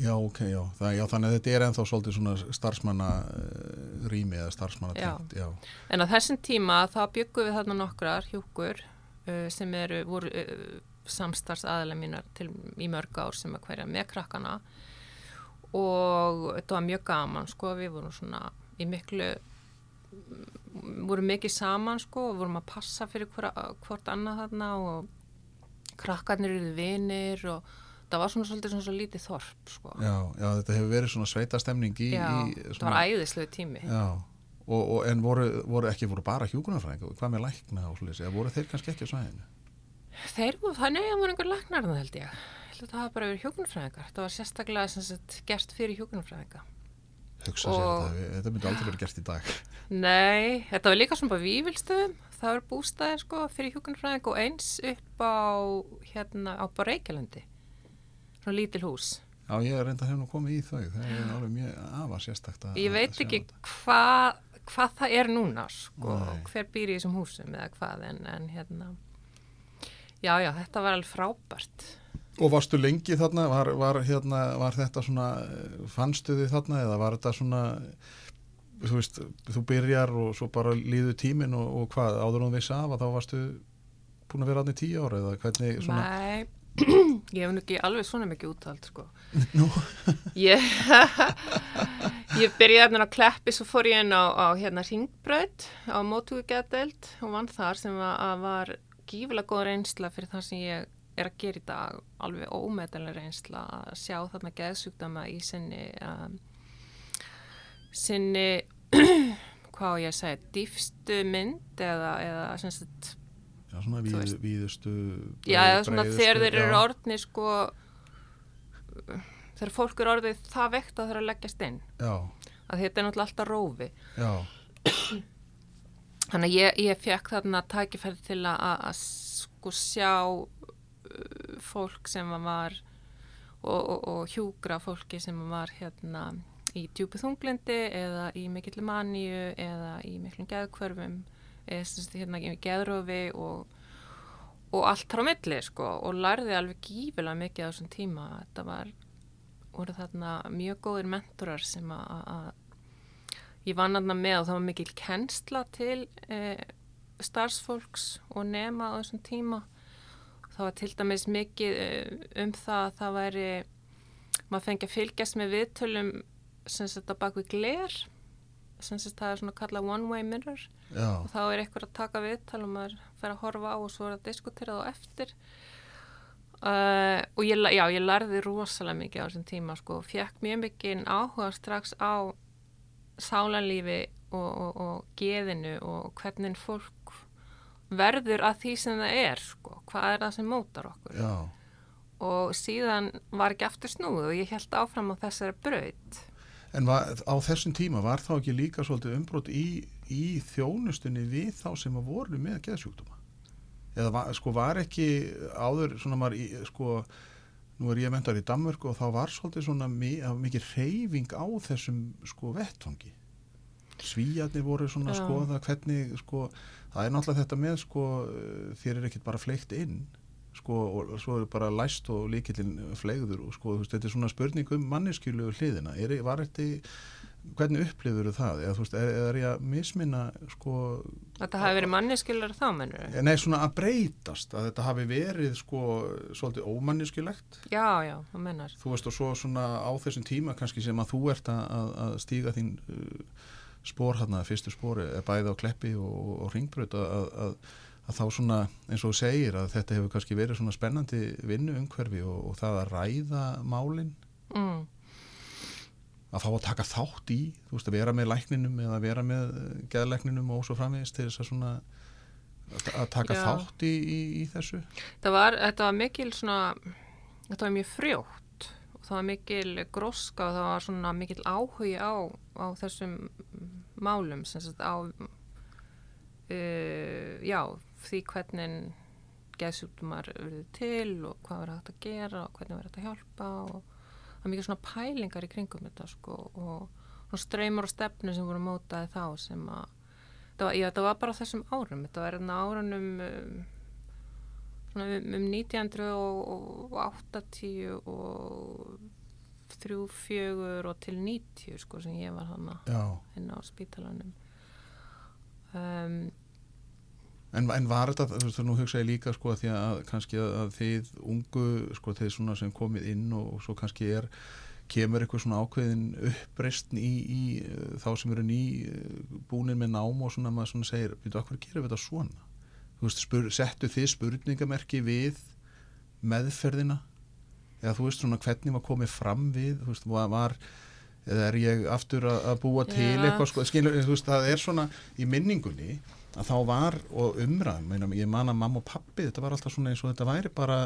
Já, ok, já. Það, já, þannig að þetta er ennþá svolítið svona starfsmanna uh, rými eða starfsmanna tengt, já. En á þessum tíma þá byggum við þarna nokkrar hjúkur uh, sem eru, voru uh, samstarfs aðalega mínar til, í mörg ár sem að hverja með krakkana og þetta var mjög gaman sko, við vorum svona í miklu vorum mikið saman sko og vorum að passa fyrir hvora, hvort annað þarna og krakkarnir eru vinir og það var svona svolítið svona svo lítið þorp sko. Já, já, þetta hefur verið svona sveita stemning í, Já, í það var æðislegu tími. Já, og, og, en voru, voru ekki voru bara hjúkunarfræðingar, hvað með lækna og slúðis, eða voru þeir kannski ekki á svæðinu? Þeir voru, það nefnir voru einhver lagnarna held ég. Ég held að það hafa bara verið hjókunarfræðingar. Það var sérstaklega sagt, gert fyrir hjókunarfræðinga. Hugsa sér Og- þetta, þetta myndi aldrei verið gert í dag. Nei, þetta var líka svona bara vívilstöðum. Það var bústæðir sko fyrir hjúkunarfræðing og eins upp á hérna á bara Svona lítil hús. Já, ég er reynda að hef nú komið í þau, það er alveg mjög afar sérstakt að Ég veit ekki hvað hva það er núna sko, hver býr í þessum húsum eða hvað en, en hérna. Já, já, þetta var alveg frábært. Og varstu lengi þarna, var, var, hérna, var þetta svona, fannstu þið þarna eða var þetta svona, þú veist, þú byrjar og svo bara líðu tíminn og, og hvað, áður þú vissi af að þá varstu búin að vera aðni tíu ára eða hvernig svona, Nei, ég hef nú ekki alveg svona mikið úttalt sko. Nú, Ég, ég byrjaði hérna á kleppi svo fór ég inn á, á hérna ringbraut á mótugugæðdelt og vann þar sem var, var gífilega góð reynsla fyrir það sem ég er að gera í dag. Alveg ómeðalega reynsla að sjá þarna geðsjúkdama í sinni um, sinni hvað ég að segja, dýfstu mynd eða, eða sagt já, svona víð, víðustu, Já, eða svona þegar þeir eru já. orðni sko þegar fólk eru orðið það vekt að þeir að leggjast inn. Já, að þetta er náttúrulega alltaf rófi. Já, þannig að ég, ég fekk þarna tækifæri til að, að, sko sjá uh, fólk sem var og, og, og hjúgra fólki sem var hérna í djúpi þunglindi eða í mikill maníu eða í miklum geðkvörfum hérna í geðrófi og, og allt þar á milli sko og lærði alveg gífilega mikið á þessum tíma. Þetta var voru þarna mjög góðir mentorar sem að- ég vann þarna með og það var mikil kennsla til eh, starfsfólks og nema á þessum tíma. Það var til dæmis mikið eh, um það að það væri maður fengi að fylgjast með viðtölum sem þetta bak við gler sem þetta það er svona kallað one way mirror. Já, og þá er eitthvað að taka viðtal og maður fer að horfa á og svo er að diskutera það eftir. Uh, og ég, já, ég lærði rosalega mikið á þessum tíma sko, og fekk mjög mikið áhuga strax á sálanlífi og, og, og geðinu og hvernig fólk verður að því sem það er sko, hvað er það sem mótar okkur. Já. og síðan var ekki aftur snúið og ég held áfram á þessari braut En var, á þessum tíma var þá ekki líka svolítið umbrot í, í þjónustunni við þá sem að voru með geðsjúkdóma? Eða var, sko var ekki áður svona maður, í, sko, nú er ég mentar í Danmörku og þá var svolítið svona mikið reyfing á þessum sko vettvangi. Svíjarnir voru svona Já. skoða hvernig, sko, það er náttúrulega þetta með, sko, þér er ekkit bara fleikt inn, sko, og svo er bara læst og líkillin fleigður og sko, veist, þetta er svona spurning um manneskjulegu hliðina. Er, var þetta, hvernig upplifur það? Eða þú veist, er, er ég að misminna, sko, Þetta hafi verið manneskjular þá, mennur nei, svona að breytast, að þetta hafi verið, sko, svolítið ómanneskjulegt? Já, já, það mennar Þú veist, og svo svona á þessum tíma kannski sem að þú ert að, að- að stíga þín uh, spór hérna, fyrstu spóri, er bæði á kleppi og, og ringbröð að, að, að, þá svona, eins og segir, að þetta hefur kannski verið svona spennandi vinnu umhverfi og, og það að ræða málin, mm. að fá að taka þátt í, þú veist, að vera með lækninum eða vera með geðlækninum og svo framvegist til þess að svona að taka Já. þátt í, í, í þessu. Það var, þetta var mikil svona, þetta var mjög frjótt og það var mikil gróska og það var svona mikil áhugi á, á þessum málum, sem sagt á, uh, já, því hvernig geðsjúkdumar verður til og hvað verður hægt að gera og hvernig verður hægt að hjálpa og það er mikið svona pælingar í kringum þetta sko og svona streymur og stefnu sem voru mótaði þá sem að það var, já, þetta var bara þessum árum, þetta var hérna árunum um, svona um, um 1980 og þrjú, fjögur og til 90 sko sem ég var hana Já. inn á spítalanum um, En, en var þetta, þú veist, nú hugsa ég líka sko að því að kannski að, þið ungu, sko þeir svona sem komið inn og, og svo kannski er, kemur eitthvað svona ákveðin uppreistn í, í uh, þá sem eru ný uh, búnir með nám og svona maður svona segir, veitu, okkur gerum við þetta svona? Þú veist, spur, settu þið spurningamerki við meðferðina? Eða þú veist svona hvernig var komið fram við, þú veist, var, var eða er ég aftur að, að búa til Já. eitthvað sko, skilur, þú veist, það er svona í minningunni að þá var og umræðum, ég man að mamma og pappi þetta var alltaf svona eins og þetta væri bara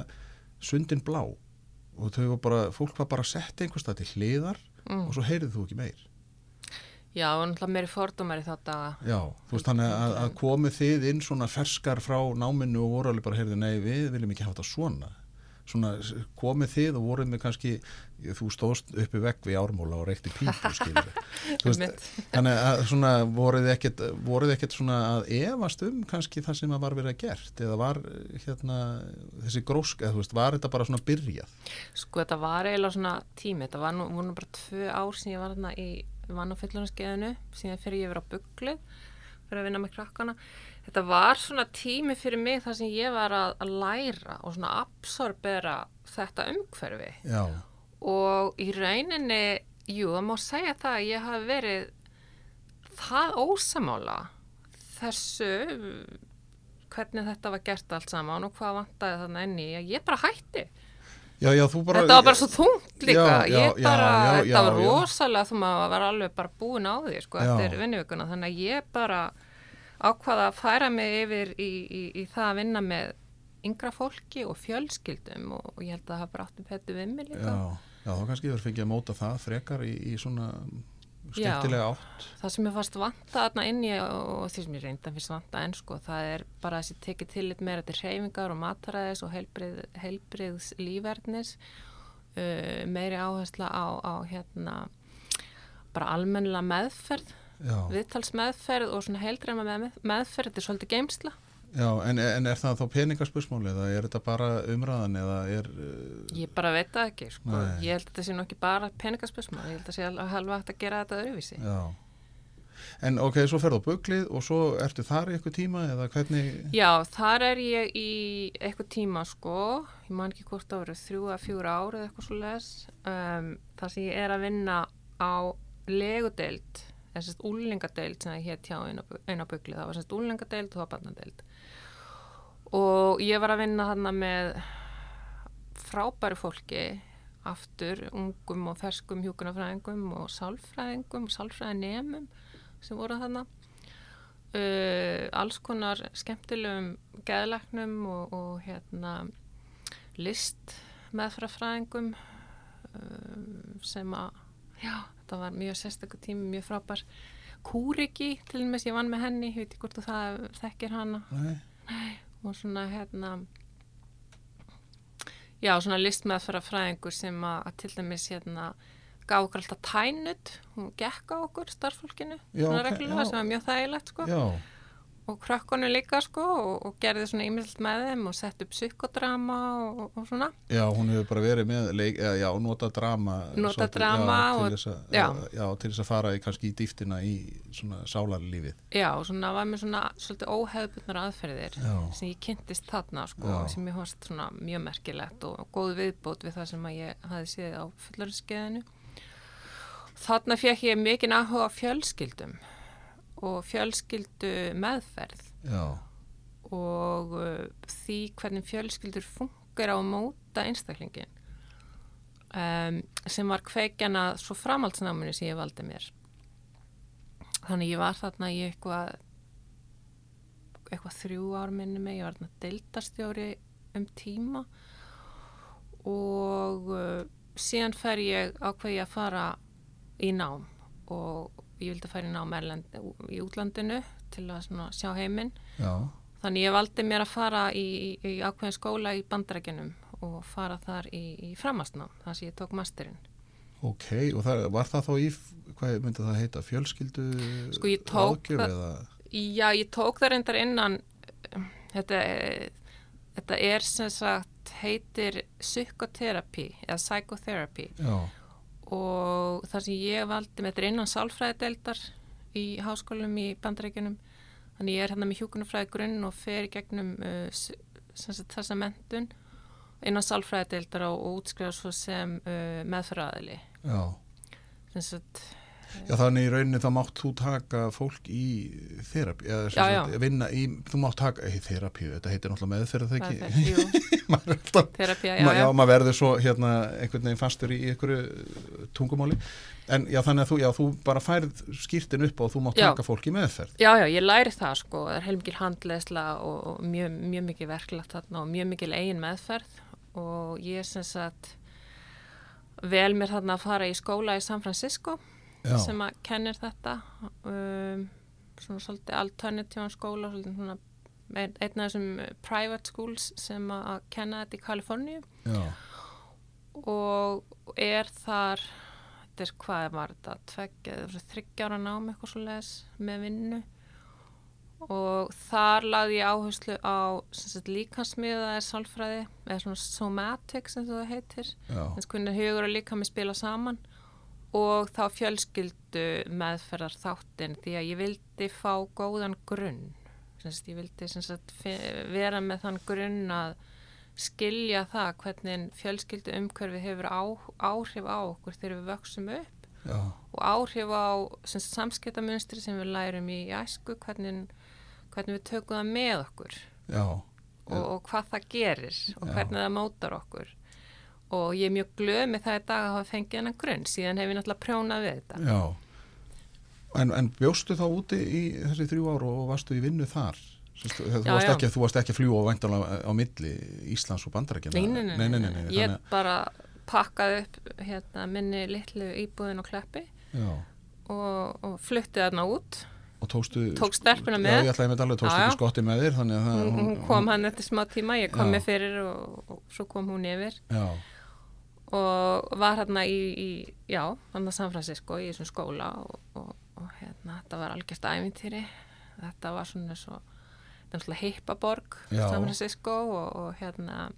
sundin blá og þau var bara, fólk var bara að setja einhverstað til hliðar Mm. og svo heyrið þú ekki meir Já, og náttúrulega meiri fordómar í daga. Já, þú veist þannig að, að komið þið inn svona ferskar frá náminu og voru alveg bara heyrðu nei við viljum ekki hafa þetta svona svona komið þið og voruð með kannski þú stóðst uppi vegg við ármóla og reykti pípu skilur veist, þannig að svona voruð ekkert, voruð ekkert svona að efast um kannski það sem að var verið að gert? Eða var hérna þessi grósk, eða þú veist, var þetta bara svona byrjað? Sko þetta var eiginlega svona tími, þetta var nú, voru nú bara tvö ár sem ég var þarna í vann á fyllunarskeiðinu, síðan fyrir ég verið á bugglið, fyrir að vinna með krakkana. Þetta var svona tími fyrir mig þar sem ég var að, að læra og svona absorbera þetta umhverfi. Já, og í rauninni, jú, það má segja það að ég hafi verið það ósamála þessu hvernig þetta var gert allt saman og hvað inn í að ég bara hætti. já, já bara þetta var bara svo þungt líka. Já, ég bara, þetta var rosalega þú maður var alveg bara búin á því sko, eftir vinnuvikuna, þannig að ég bara ákvaða að færa mig yfir í, í, í það að vinna með yngra fólki og fjölskyldum og, og ég held að það áttu betur við mig líka. Já, já, þá kannski þurf fengið að móta það frekar í, í svona skemmtilega átt. það sem ég fannst vanta þarna inn í og því sem ég reynda fyrst vanta enn sko, það er bara þessi tekið tillit meira til hreyfingar og mataræðis og heilbrið, heilbriðs lífverðnis uh, meiri áhersla á, á hérna bara almennilega meðferð. Já, viðtalsmeðferð og svona heildræma með, meðferð þetta er svolítið geimsla já en, en er það þá peningarspursmáli eða er þetta bara umræðan eða er uh, ég bara veit það ekki sko. Ég held að þetta sé nú ekki bara peningaspösmál ég held að það sé alveg halva hægt að gera þetta öðruvísi. Já. En ok, svo ferðu á buglið og svo ertu þar í eitthvað tíma eða hvernig? Já, þar er ég í eitthvað tíma sko, ég man ekki hvort verið þrjú að fjóra ár eða eitthvað svo les um, þar sem ég er að vinna á legudeild sérst úlingadeild sem það hétt hjá eina buglið, það var sérst úlingadeild og það var barnadeild. Og ég var að vinna þarna með frábæru fólki aftur, ungum og ferskum hjúkunarfræðingum og sálfræðingum og sálfræðinemum sem voru þarna. Uh, alls konar skemmtilegum geðlæknum og, og hérna list meðfrafræðingum um, sem að já, þetta var mjög sérstakku tími, mjög frábær. Kúriki, til og með ég vann með henni ég veit ekki hvort þú það þekkir hana. Nei, og svona hérna já, svona listmeðfrafræðingur sem að, til dæmis hérna gaf okkur alltaf tænut, hún gekk á okkur starffólkinu, Já, svona ok, reglulega já. sem var mjög þægilegt sko. Já, og krökkunum líka sko og, og gerði svona ímynd með þeim og sett upp psykodrama og, og svona já, hún hefur bara verið með leik, eða, já, nota drama Nota svolítið, drama já, og- til þess að, já. já, til þess að fara í, kannski í dýftina í svona sálarlífið já, og svona var með svona svolítið óhefðbundnar aðferðir Já. sem ég kynntist þarna sko Já. sem ég fannst svona mjög merkilegt og góð viðbót við það sem að ég hafi séð á fullarinskeðinu þarna fekk ég mikinn áhuga á fjölskyldum og fjölskyldu meðferð. Já, og uh, því hvernig fjölskyldur funkar á að móta einstaklingin um, sem var kveikjana svo framhaldsnáminu sem ég valdi mér. Þannig ég var þarna í eitthvað eitthvað þrjú ár minni mig, ég var þarna deildarstjóri um tíma. Og uh, síðan fer ég ákveði að fara í nám og ég vildi fara í nám erlend, í útlandinu til að sjá heiminn. Þannig ég valdi mér að fara í, í, í ákveðin skóla í bandarækjunum og fara þar í, í framhastnám, þar sem ég tók masterinn. ok, og það, var það þá í, hvað myndi það heita, fjölskyldu Sko, ég tók það- Já, ég tók það reyndar innan, þetta, þetta er sem sagt, heitir psykoterapi eða psychotherapy. Já, og þar sem ég valdi með þetta er innan sálfræðideldar í háskólum í bandarækjunum. Þannig ég er hérna með hjúkunarfræði grunn og fer í gegnum uh, sagt, þessa mentun innan sálfræðideildar og, og útskrifa svo sem uh, meðfæraðili. já, Sem sagt, Já, þannig í rauninni þá mátt þú taka fólk í þerapi, eða Já, já. sagt, vinna í, þú mátt taka í þerapi, þetta heitir náttúrulega meðferð það ekki, maður alltaf, Terapía, ma- já, já, já. maður verður svo hérna einhvern veginn fastur í einhverju tungumáli, en já, þannig að þú, já, þú bara færð skýrtin upp og þú mátt taka fólk í meðferð. Já, já, ég læri það sko, það er heilmikil handleðsla og, og mjög, mjög mikið verklagt þarna og mjög mikil eigin meðferð. Og ég er sem sagt vel mér þarna að fara í skóla í San Francisco Já, sem að kennir þetta um, svona svolítið alternatívan skóla svolítið svona ein, einn af þessum private schools sem að kenna þetta í Kaliforníu. Og er þar þetta er hvað var þetta tveggja, þryggjára nám eitthvað svo les með vinnu. Og þar lagði ég áherslu á sem sagt, líkansmiðaðir sálfræði eða svona somatics eins og það heitir. Þess hvernig hugur og líkami spila saman og þá fjölskyldu meðferðar þáttinn því að ég vildi fá góðan grunn. Sem sagt, ég vildi sagt, vera með þann grunn að skilja það hvernig fjölskyldu umhverfi hefur á, áhrif á okkur þegar við vöksum upp já, og áhrif á samskiptamunstri sem við lærum í æsku hvernig, hvernig við tökum það með okkur og, og hvað það gerir og Já. hvernig það mótar okkur og ég er mjög glöð með það í dag að hafa fengið hennan grunn síðan hef ég náttúrulega prjónað við þetta já. En, en bjóstu þá úti í þessi þrjú ár og varstu í vinnu þar? Sest, þú, Já, varst já. ekki, þú varst ekki að fljúa á væntanlega á milli Íslands og Bandarækjana? nei, nei, nei, nei, nei, ég þannig bara pakkaði upp hérna, minni litlu íbúðin og kleppi Já, og, og flutti þarna út og tókstu... Tók stelpuna Já, með. ég ætlaði með alveg, tókstu Já, já. skotti með þér, hún, hún kom hann eftir smá tíma, ég kom Já. með fyrir og, og svo kom hún yfir Já, og var hérna í, í já, hann að San Francisco í þessum skóla og, og, og hérna, þetta var algjörst æfintýri þetta var svona svo Já. San Francisco og, og hérna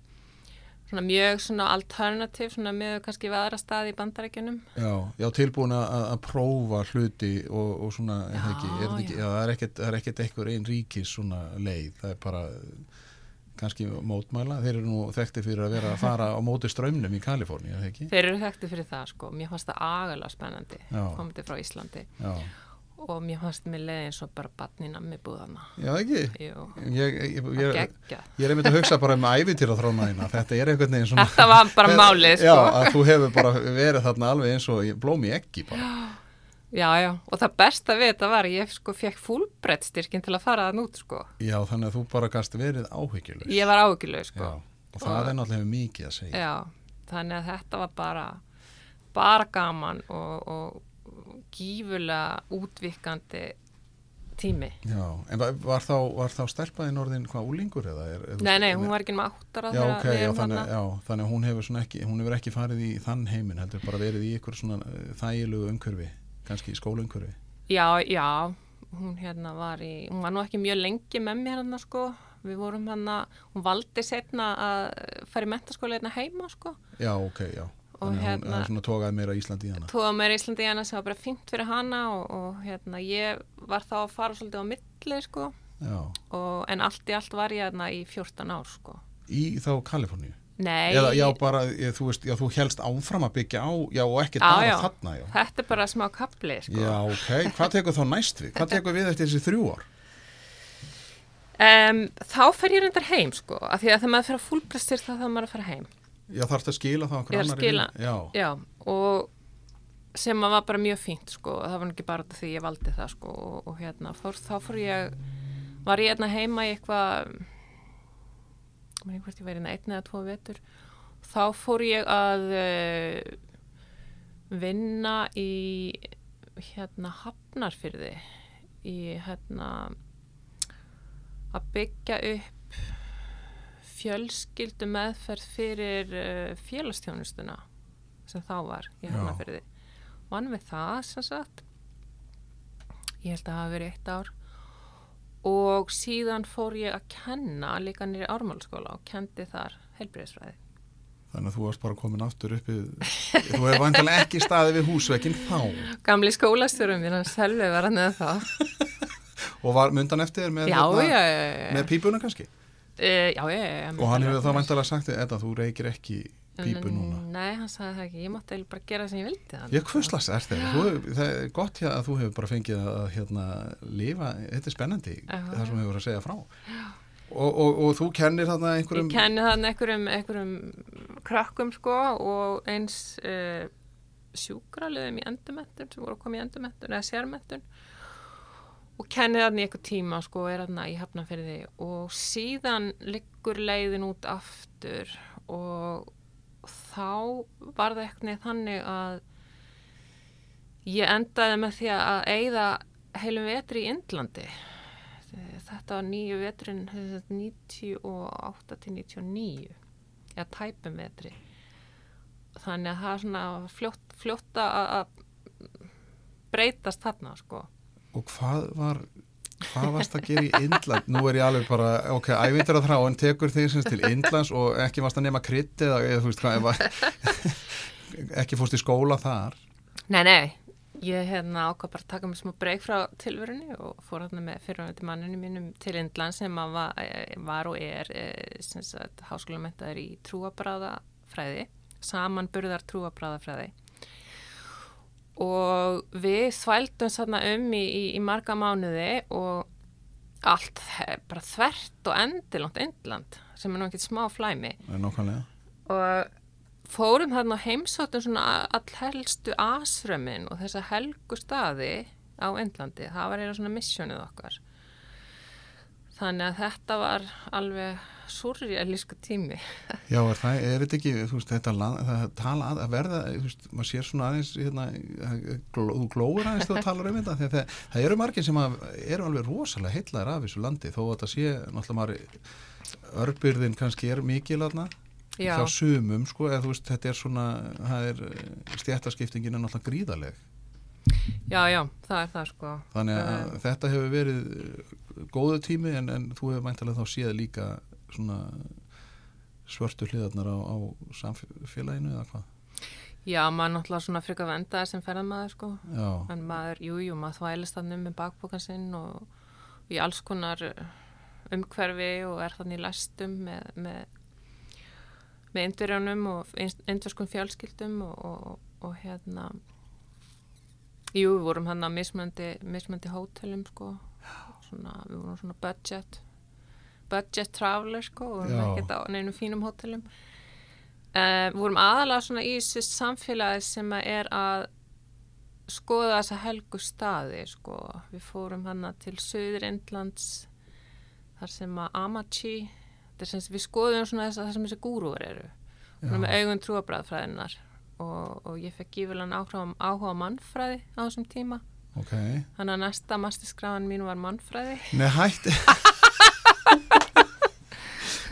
svona mjög svona alternativ svona með kannski við aðra staði í bandarækjunum já, já, tilbúin að, prófa hluti og, og svona, Já, ekki, er það ekki, já. já, það er ekkert, það er ekkert einhver einn ríkis svona leið, það er bara kannski mótmæla, þeir eru nú þekkti fyrir að vera að fara á móti strömmnum í Kaliforni, er það ekki? þeir eru þekkti fyrir það sko, mér fannst það agalega spennandi Já. komandi frá Íslandi Já, og mér fannst mér leið eins og bara batni nammi búðana já ekki? Jú, Ég, ég, að ég, gegja ég er einmitt að hugsa bara um ævintýra þrónaðina, þetta er einhvern veginn svona... Þetta var bara málið, Já, sko. að þú hefur bara verið þarna alveg eins og í- blóm í eggi bara. Já, já, og það besta við þetta var ég sko fekk fúlbrettstyrkin til að fara þann út sko. Já, þannig að þú bara gast verið áhyggjulegs. Ég var áhugileg sko. Já, og það er náttúrulega mikið að segja. Já, þannig að þetta var bara, bara gaman og, og gífulega útvikandi tími. Já, en var, þá, þá stelpaðin orðin hvað úlingur eða? Er, er, Nei, nei, hún var ekki með áttara Já, ok, já, þannig, já, þannig að hún hefur, ekki, hún hefur ekki farið í þann heiminn, heldur bara verið í ykkur svona eh, þægilegu umhverfi, kannski í skólaumhverfi. Já, já, hún hérna var í, hún var nú ekki mjög lengi með mér hérna sko. Við vorum hérna, hún valdi setna að fara í mentaskóla hérna heima sko. Já, ok, já. Og Þannig hérna- er svona tókað meira Íslandi í hana. tóða meira Íslandi í hana sem var bara fínt fyrir hana og, og hérna ég var þá að fara svolítið á milli sko og, en allt í allt var ég hérna í 14 ár sko. í þá Kaliforníu. Nei, Eða, já, bara, ég, þú veist, já, þú helst áfram að byggja á, já, og ekki já. þarna, já. þetta er bara smá kapli sko. Já, ok, hvað tekur þá næst við? Hvað tekur við eftir þessi þrjú ár? Um, þá fer ég reyndar heim sko, af því að þegar maður fer að fúlbrestir þá þarf maður að fara heim. Já, þarf þetta að skila þá okkur annar skila. Já, Já, og sem að var bara mjög fínt sko, það var ekki bara því ég valdi það sko og, og hérna, fór, þá fór ég, var ég hérna heima í eitthvað, maður einhvert ég væri hérna einn eða tvo vetur, þá fór ég að uh, vinna í hérna Hafnarfyrði, í hérna að byggja upp fjölskyldu meðferð fyrir uh, félagstjónustuna sem þá var í. Hafnarfyrði. Vann við það sem sagt. Ég held að það hafi verið eitt ár. Og síðan fór ég að kenna líka nýri ármálskóla og kendi þar heilbreyðsfræði. þannig að þú varst bara komin aftur uppi, þú hefur vantilega ekki staðið við húsvekkin þá Gamli skólastjórum mér hans helvi var hann eða það. og var mundan eftir með, já, hérna, já, já, með pípuna kannski E, já, já, já. og hann hefur þá vantilega sagt Edda, þú reykir ekki pípu núna? Nei, hann sagði það ekki, ég mátti eiginlega bara gera það sem ég vildi. Ég hvurslags er þú, það er gott að þú hefur bara fengið að hérna, lifa, þetta er spennandi, Já. það sem hefur að segja frá. Og, og, og þú kennir þarna einhverjum, Ég kenni þannig einhverjum, einhverjum krakkum sko og eins uh, sjúkraliðum í endurmettun sem voru að koma í endurmettun eða sérmettun og kenni þannig einhver tíma sko og er þarna í hafnafyrði og síðan liggur leiðin út aftur og þá var það eitthvað þannig að ég endaði með því að eigða heilum vetri í Indlandi. Þetta var nýju veturinn 98 til 99 eða tæpum vetri þannig að það er svona fljótt, fljótt að breytast þarna sko. Og hvað var, hvað varst að gera í Indland? Nú er ég alveg bara, ok, ævindur að þrá, en tekur þig sem til Indlands og ekki varst að nema krydd eða, eða þú veist hvað, ekki fórst í skóla þar. Nei, nei, ég hérna ákvað bara að taka mig smá breyk frá tilverunni og fór hérna með fyrirvændi manninu mínum til Indland sem var, var og er sagt háskólamentaður í trúabráðafræði samanburðar trúabráðafræði og við þvældum þarna um í, í, í marga mánuði og allt bara þvert og endilangt Indland sem er nú ekkert smá flæmi. Nákvæmlega. og fórum þarna heimsóttum svona allhelstu asrömmin og þessa helgu staði á Indlandi, það var eða svona missjónið okkar þannig að þetta var alveg surrealísku tími. Já, er, það, er þetta ekki, þú veist, þetta land, það tala að, að verða, þú veist, maður sér svona aðeins, hérna, gló, þú glóður aðeins þegar þú talar um þetta, að það, það eru margir sem að, eru alveg rosalega heitlaðir af þessu landi, þó að það sé, náttúrulega maður, örbyrðin kannski er mikil aðna, hjá sumum, sko, eða þú veist, þetta er svona, það er, stjættaskiptingin er náttúrulega gríðaleg, já, já, það er það sko. Þannig að Um, þetta hefur verið góðu tími, en, en þú hefur mæntalega þá séð líka svona svörtu hliðarnar á, á samfélaginu eða hvað? Já, maður náttúrulega svona frika vendaði sem ferðamaður sko. Já, en maður, jú, jú, maður þvælist þannig með bakbókan sinn og, og í alls konar umhverfi og er þannig í læstum með, með, með indverjónum og indverskun fjölskyldum og, og, og hérna jú, við vorum hann að mismöndi, mismöndi hótelum sko svona, við vorum svona budget budget traveler sko og við vorum ekkert á neinum fínum hótelum. Uh, við vorum aðalega svona í þessu samfélagi sem er að skoða þessa helgu staði sko. við fórum hana til Suður Indlands þar sem að Amachi sem við skoðum svona þess að það sem þessi gúrúar eru. Svona með augun trúabræðfræðinar og, og ég fekk gífurlega áhuga, áhuga á mannfræði á þessum tíma ok. þannig að næsta masterskrafan mín var mannfræði Nei, hætti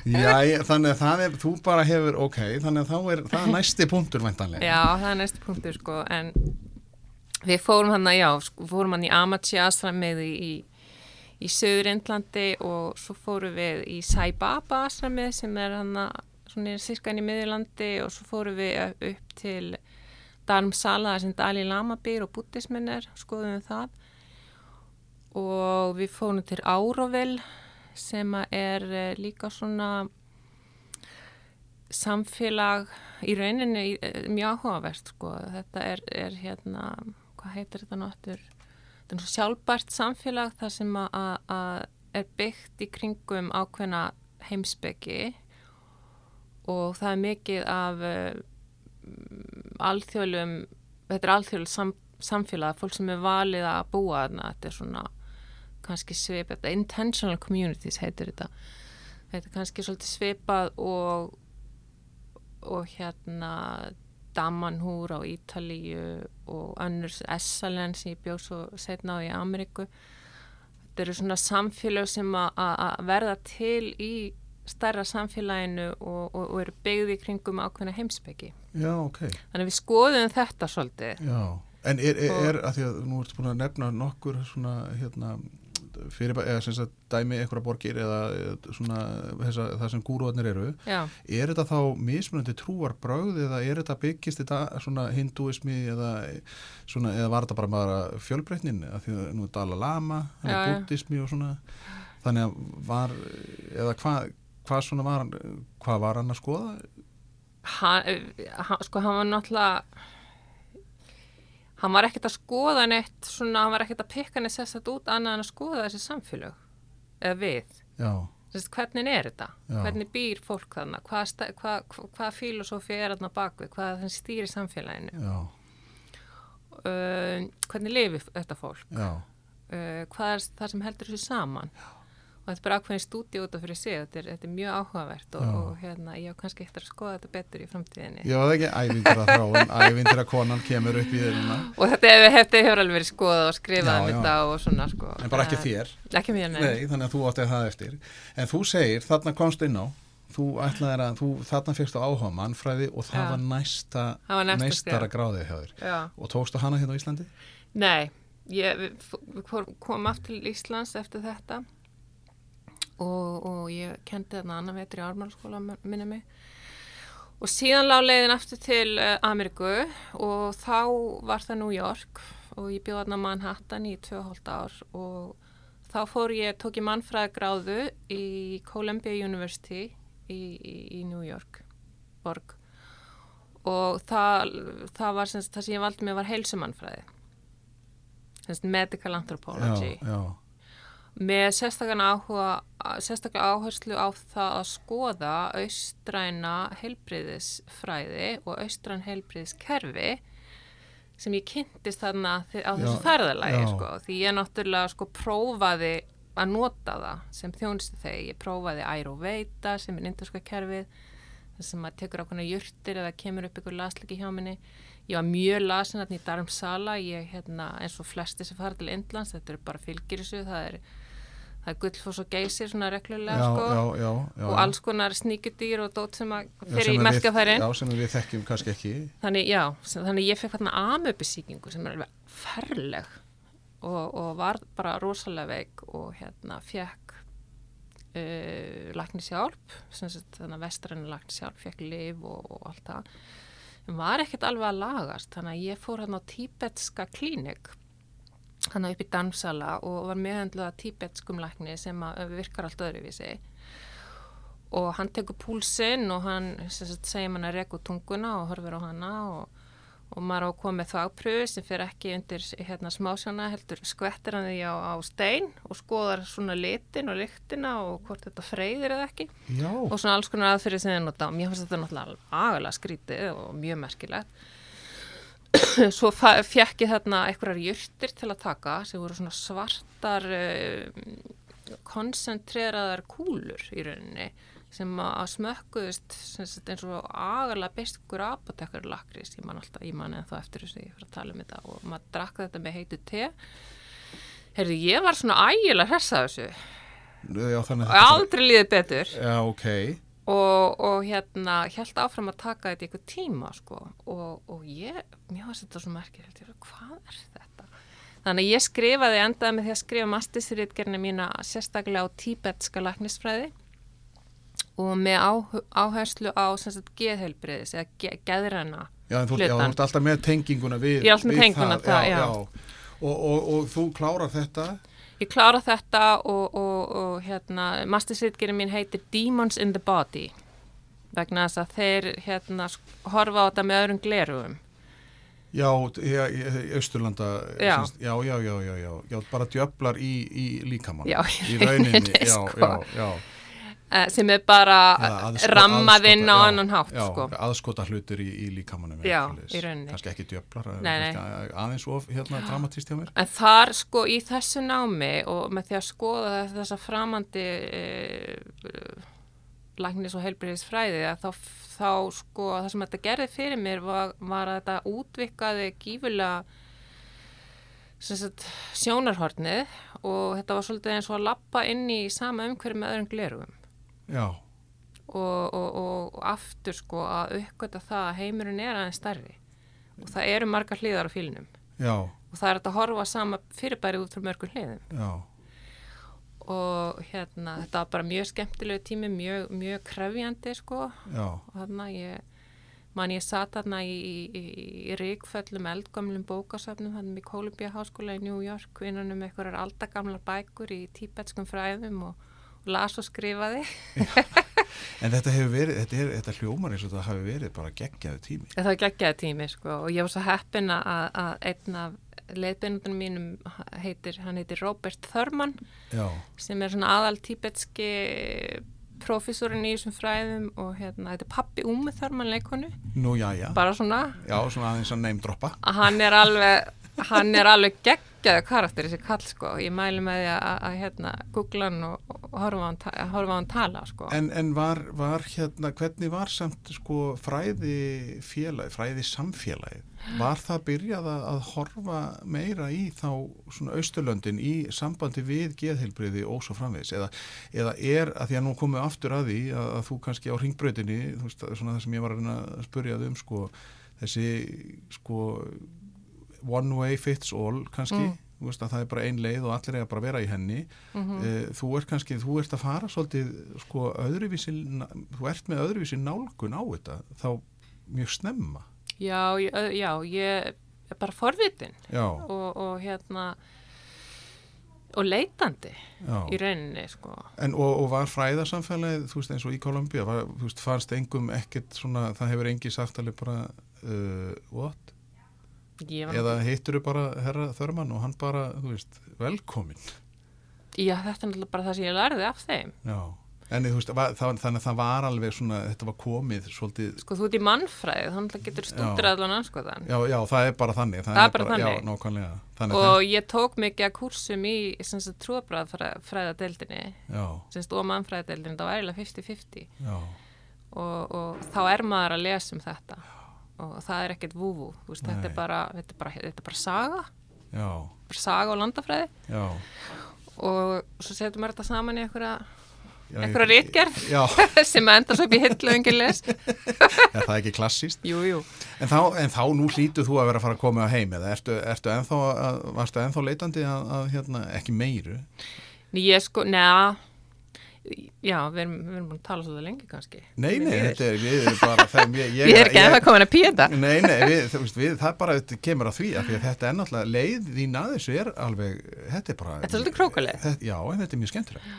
Já, ég, þannig að það er, þú bara hefur, ok, þannig að þá er, það er næsti punktur væntanlega. Já, það er næstu punktur sko en við fórum hann að, já, sko, fórum hann í Amachi asramið í, í, í Söður Indlandi og svo fórum við í Sai Baba asramið sem er hann að, svona er sirkan í miðjulandi og svo fórum við upp til Dharmsala, þar sem Dalai Lama býr og buddhismin er, skoðum við það. Og við fórum til Árovil sem er eh, líka svona samfélag í rauninni eh, mjög áhugavert sko. þetta er, er hérna hvað heitir þetta náttur þetta er sjálfbært samfélag þar sem að, er byggt í kringum ákveðna heimsbyggi og það er mikið af uh, alþjóðlum þetta er alþjóðlum sam, samfélag fólk sem er valið að búa þarna þetta er svona kannski svipað, intentional communities heitir þetta. Þetta er kannski svolítið svipað og og hérna Damanhúr á Ítalíu og önnur Essalen sem ég bjóð svo setna á í Ameríku. Þetta eru svona samfélag sem að verða til í stærra samfélaginu og, og, og eru byggði kringum ákveðna heimsbyggi Já, ok. þannig við skoðum þetta svolítið. Já, en er, er, er að því að nú ertu búin að nefna nokkur svona, hérna, fyrir, eða sem sagt dæmi einhverja borgir eða svona þessa, það sem gúruarnir eru, Já, er þetta þá mismunandi trúar brögð eða er þetta byggist þetta svona hinduismi eða, svona, eða var þetta bara bara fjölbreytnin, að því að nú er Dalai Lama, hann er buddhismi og svona, þannig að var, eða hvað, hvað svona var hann, hvað var hann að skoða? hann, hann, sko hann var náttúrulega hann var ekkert að skoða neitt svona, hann var ekkert að pikka neitt sessat út annað en að skoða þessi samfélög. Eða við. Já, Þess, hvernig er þetta, Já. hvernig býr fólk þarna, hvað hva, hva, filosófi er þarna bakvið, hvað þann stýri samfélaginu? Já, uh, hvernig lifir þetta fólk? Já, uh, hvað er það sem heldur þessu saman og þetta er bara ákveðin stúdíu út af fyrir sig þetta er, þetta er mjög áhugavert og, og hérna, ég á kannski eftir að skoða þetta betur í framtíðinni. Já, það er ekki ævindir að þráin, ævindir að konan kemur upp í þeirra, og þetta þetta hefur alveg verið skoðað og skrifað um þetta og svona sko. En bara ekki þér, ekki mér, nei, nei, þannig að þú átti það eftir, en þú segir, þarna komst inn á, þú ætlaðir að, þú, þarna fyrst á áhuga mannfræði og það Já. var næsta, var næsta skref. gráðið hjá þér. Hérna? Nei, ég við við kom aftur til Íslands eftir þetta og, og ég kendi þarna annan vetri í ármálskóla minni mig. Og síðan lág leiðin aftur til uh, Ameríku og þá var það New York og ég bjóð þarna Manhattan í 2,5 ár og þá fór ég, tók ég mannfræðagráðu í Columbia University í, í, í New York borg. Og það, það var semst, það sem ég valdi mig var heilsumannfræði. Semst medical anthropology. Já, já, með sérstaklega áhuga sérstaklega áherslu á það að skoða austræna heilbriðisfræði og austræn heilbriðiskerfi sem ég kynntist þarna á þessu ferðalagi sko, því ég náttúrulega sko prófaði að nota það sem þjónustu þegar ég prófaði Ayurveda sem er indurska kerfið sem maður tekur ákveðna jurtir eða kemur upp ykkur lasliki hjá minni. Ég var mjög lasin þarna í Dharamsala. Ég hérna eins og flesti sem fara til Indlands þetta eru bara fylgirissu það er, það er gullfoss og geysir svona reglulega já, sko. já, já, já. og alls konar sníkudýr og dót sem fyrir í merkjafærin Já, sem við þekkjum kannski ekki. Þannig já, sem, þannig ég fekk þarna amöpusíkingu sem er alveg ferleg og, og var bara rosalega veik og hérna fekk uh, sem sagt, þannig að vestrænu læknishjálp fekk liv og, og allt það. En var ekkert alveg að lagast þannig að ég fór hérna á tíbetska klínik hann upp í Dansala og var meðhandluð að tíbetskum lækni sem virkar allt öðruvísi. Og hann tekur púlsinn og hann sagt, segir mann að reka út tunguna og horfir á hana og, og maður á að koma með þágpröfu sem fyrir ekki undir hérna, smásjóna heldur skvettir hann því á, á stein og skoðar svona litin og lyktina og hvort þetta freyðir eða ekki. Já, og svona alls konar aðferði sem þið nota. Og mér fannst þetta náttúrulega agalega skrítið og mjög merkilegt svo fékk ég þarna einhverjar jurtir til að taka sem voru svona svartar uh, koncentreraðar kúlur í rauninni sem að smökkuðust sem eins og agalega bestur apotekar lakrís, ég man alltaf, ég man eða þá eftir þess að ég fyrir að tala um þetta og maður drakk þetta með heitu te. Heyrðu, ég var svona ægilega hressa af þessu. Já þannig og aldrei líðið betur. Já, ok og, og hérna held áfram að taka þetta eitthvað tíma sko og, og ég, mér var þetta svo var, hvað er þetta? Þannig að ég skrifaði, endaði með því að skrifa mastersritgerna mína sérstaklega á tíbetska læknisfræði og með á, áherslu á geðheilbriðis eða ge, geðræna Já, en þú, já, ert alltaf með tenginguna við við tenginguna, það, já. Og, og, og þú klárar þetta Ég klára þetta og, og, og hérna, mastersritgerinn mín heitir Demons in the Body vegna þess að þeir hérna horfa á þetta með öðrum glerugum Já, já, í Austurlanda Já. já, já, já, já, já, já, bara djöflar í, í líkamann Já, í rauninni, já, sko. já, já eh, sem er bara Eða aðsko- rammað inn á annan hátt já, sko. aðskota hlutur í, í líkamannum kannski ekki djöflar Nei, nei. aðeins of hérna, dramatist hjá mér. En þar sko í þessu námi og með því að skoða þessa framandi e, læknis og heilbriðisfræði þá, þá sko það sem þetta gerði fyrir mér var, var að þetta útvikkaði gífulega sjónarhornið og þetta var svolítið eins og að lappa inn í sama umhverju með öðrum glerugum og, og, og aftur sko að uppgöta það að heimurinn er aðeins stærri. Og það eru margar hlýðar á fílinum já, og það er að horfa sama fyrirbæri út frá mörgum hliðum. Já. Og hérna þetta var bara mjög skemmtilegu tími mjög, mjög krefjandi sko. Já, og þarna ég man ég satt þarna í, í, í ríkföllum eldgamlum bókasöfnum þarna í Columbia Háskóla í New York innan um einhverjar aldagamlar bækur í tíbetskum fræðum og las og skrifaði En þetta hefur verið, þetta, er, þetta hljómar eins og þetta hafi verið bara geggjaðu tími. Það var geggjaði tími sko og ég var svo heppin að, að einn af leiðbeinundunum mínum heitir, hann heitir Robert Thurman Já, sem er svona aðal tíbetski professorinn í þessum fræðum og hérna, þetta er pappi Úmi Thurman leikonu, nú já, já. bara svona Já, svona aðeins að neymdroppa. hann er alveg hann er alveg geggjaðu karakter þessi kall sko, ég mæli með því að, hérna, googla hann og, og horfa hann, horfa hann tala sko En, en var, var hérna, hvernig var samt sko fræði félagi, fræði samfélagi? Var það byrjað að, horfa meira í þá svona austurlöndin í sambandi við geðheilbriði og svo framvegis? Eða, eða er, að því að nú komum við aftur að því að, að þú kannski á ringbrautinni, þú veist, svona það sem ég var að reyna að spurja þig um sko, þessi sko one way fits all kannski, Mm. veist að það er bara ein leið og allir bara að vera í henni Mhm. Eh, þú ert kannski, þú ert að fara svolítið sko öðruvísi þú ert með öðruvísi nálgun á þetta þá mjög snemma já, já, ég er bara forvitin og, og hérna og leitandi já. í rauninni sko En, og, og var fræðarsamfélagið þú veist eins og í Kolumbía var, veist, fannst engum ekkert svona, það hefur engi sagt alveg bara uh, what? Eða hittur bara herra Þörmann og hann bara, þú veist, velkomin já, þetta er náttúrulega bara það sem ég lærði af þeim. Já, en veist, það, þannig að það var alveg svona, þetta var komið svolítið sko þú ert í mannfræði, þannig að getur stútur allan anskoðan Já, já, það er bara þannig. Það er bara Já, þannig. nákvæmlega. Þannig og ég tók mikið að kursum í trúabræðafræðadeildinni Já, og mannfræðadeildinni, það var eiginlega 50-50 já, og, og þá er maður að lesa um þetta og það er ekkert vúvú veist, þetta er bara, þetta er bara, þetta er bara saga. Bara saga og landafræði. Já. og svo setur maður þetta saman í einhverja, Já, sem endar svo upp í hillu og engin les. Er það ekki klassíst? Jú, jú. En þá, en þá nú hlýtu þú að vera að fara að koma á heim eða ertu, ertu ennþá, að, ennþá leitandi að, að hérna, ekki meiru? Ný, ég sko, neða Já, við erum, við erum búin að tala svolítið lengi kannski. Nei, nei, þetta er, við erum bara þeim, ég, Ég er ekki ennþá komin að píða Nei, nei, við, veist, við, það bara þetta kemur að því að, því þetta er náttúrulega leið þín að þessu er alveg, þetta er bara Þetta er svolítið krókuleið. þetta, Já, en þetta er mjög skemmtilegt.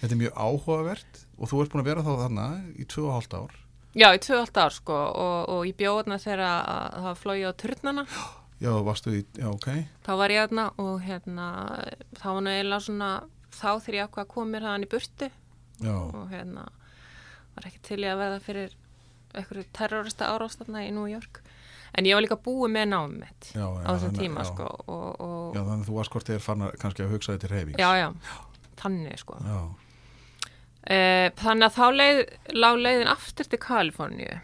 Þetta er mjög áhugavert og þú ert búin að vera þá þarna í tvö og hálft ár. Já, í tvö allt ár sko og, og ég bjóðna þegar að það var flóið á turnana. Já, varstu í, já, ok. Þá var ég þarna og hérna þá var nú eiginlega svona þá þegar ég ákvað að koma mér hafðan í burtu Já, og hérna var ekki til ég að veða fyrir einhverju terrorista árástanna í New York. En ég var líka búið með námið mitt já, já á þessum tíma já. sko og, og Já, þannig að þú hvort þér fann að kannski að hugsa þetta til reyfings já, já, þannig sko. Já, e, þannig að þá leið, lág leiðin aftur til Kaliforníu.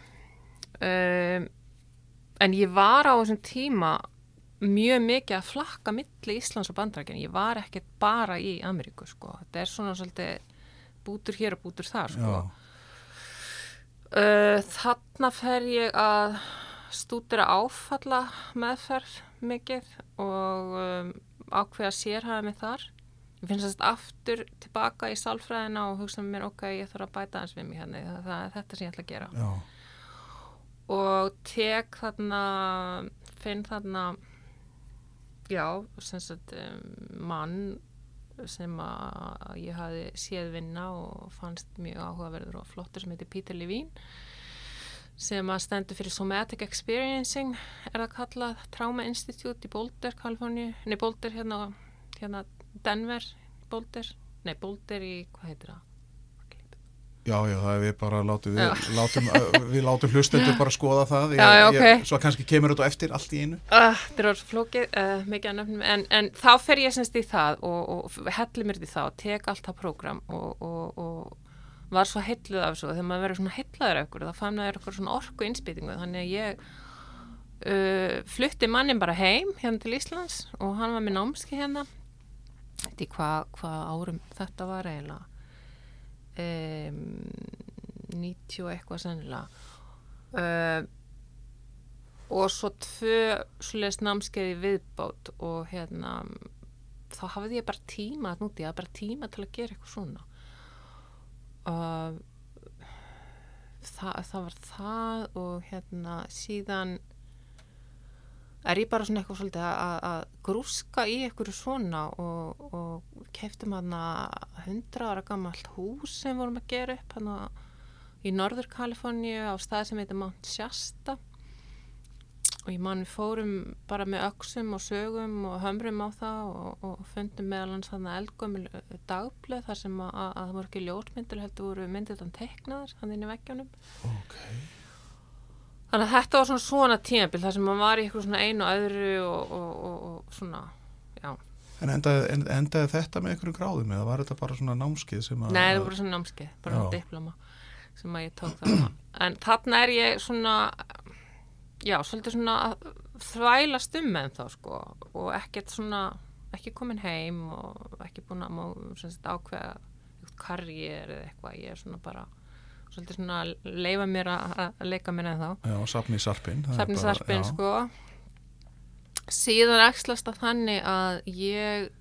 E, en ég var á þessum tíma mjög mikið að flakka milli Íslands og Bandrækjan, ég var ekkert bara í Ameríku sko, þetta er svona svolítið bútur hér og bútur þar sko Uh, þarna fer ég að stúdira áfalla meðferð mikið og um, ákveða sérhæða mig þar. Ég finnst þess að aftur tilbaka í sálfræðina og hugsa með mér, ok, ég þarf að bæta hans við mig hérna, það, það er þetta sem ég ætla að gera. já, Og tek þarna, finn þarna, já, sem sagt, um, mann sem að ég hafi séð vinna og fannst mjög áhugaverður og flottur sem heitir Peter Levine sem að stendur fyrir Somatic Experiencing er það kallað Trauma Institute í Boulder, Kaliforníu nei Boulder hérna, hérna Denver, Boulder nei Boulder í, hvað heitir það? Já, já, það er við bara látum við, látum, við látum hlustendur bara skoða það. Já, já, ok. svo kannski kemur þetta eftir allt í einu. Uh, þetta er orðið flókið, uh, mikið að nöfnum, en, en þá fer ég semst í það og, og helli mér í það og tek allt það prógram og, og, og var svo heilluð af þessu. Og þegar maður verður svona heillaður af ykkur þá fann maður ykkur svona orku innspýtingu. Þannig að ég uh, flutti mannin bara heim hérna til Íslands og hann var með námski hérna. Þetta í hvað hva árum þetta var eiginlega 90 og eitthvað sennilega. Uh, og svo tvö svoleiðis námskeiði viðbót og hérna þá hafði ég bara tíma núti, ég hafði bara tíma til að gera eitthvað svona. Og það, það var það og hérna síðan er ég bara svona eitthvað svolítið að, grúska í eitthvað svona og, og keftum hann að hundra ára gammalt hús sem vorum að gera upp hann í Norður Kaliforníu á stað sem heitir Mount Shasta og ég man við fórum bara með öksum og sögum og hömrum á það og, og fundum meðal hans þannig eldgömmil dagblöð þar sem að, að það voru ekki ljósmyndir heldur voru myndir þann teiknaðar hann inn í veggjónum ok. Þannig að þetta var svona svona tímabil þar sem maður var í eitthvað svona einu og öðru og, og, og, og svona já, En endaði, en, endaði þetta með einhverju gráðum eða var þetta bara svona námskeið sem að... nei það voru svona námskeið bara Já. svona diploma sem að ég tók þarna. En þarna er ég svona já, svolítið svona að þvælast um með þá sko og ekkert svona, ekki komin heim og ekki búin að má sagt, ákveða eitthvað karriér eða eitthvað, ég er svona bara svolítið svona leifa mér að, leika mér en þá Já, safni sarpin. það er Safni bara- sarpin sko. Síðan æxlast að þannig að ég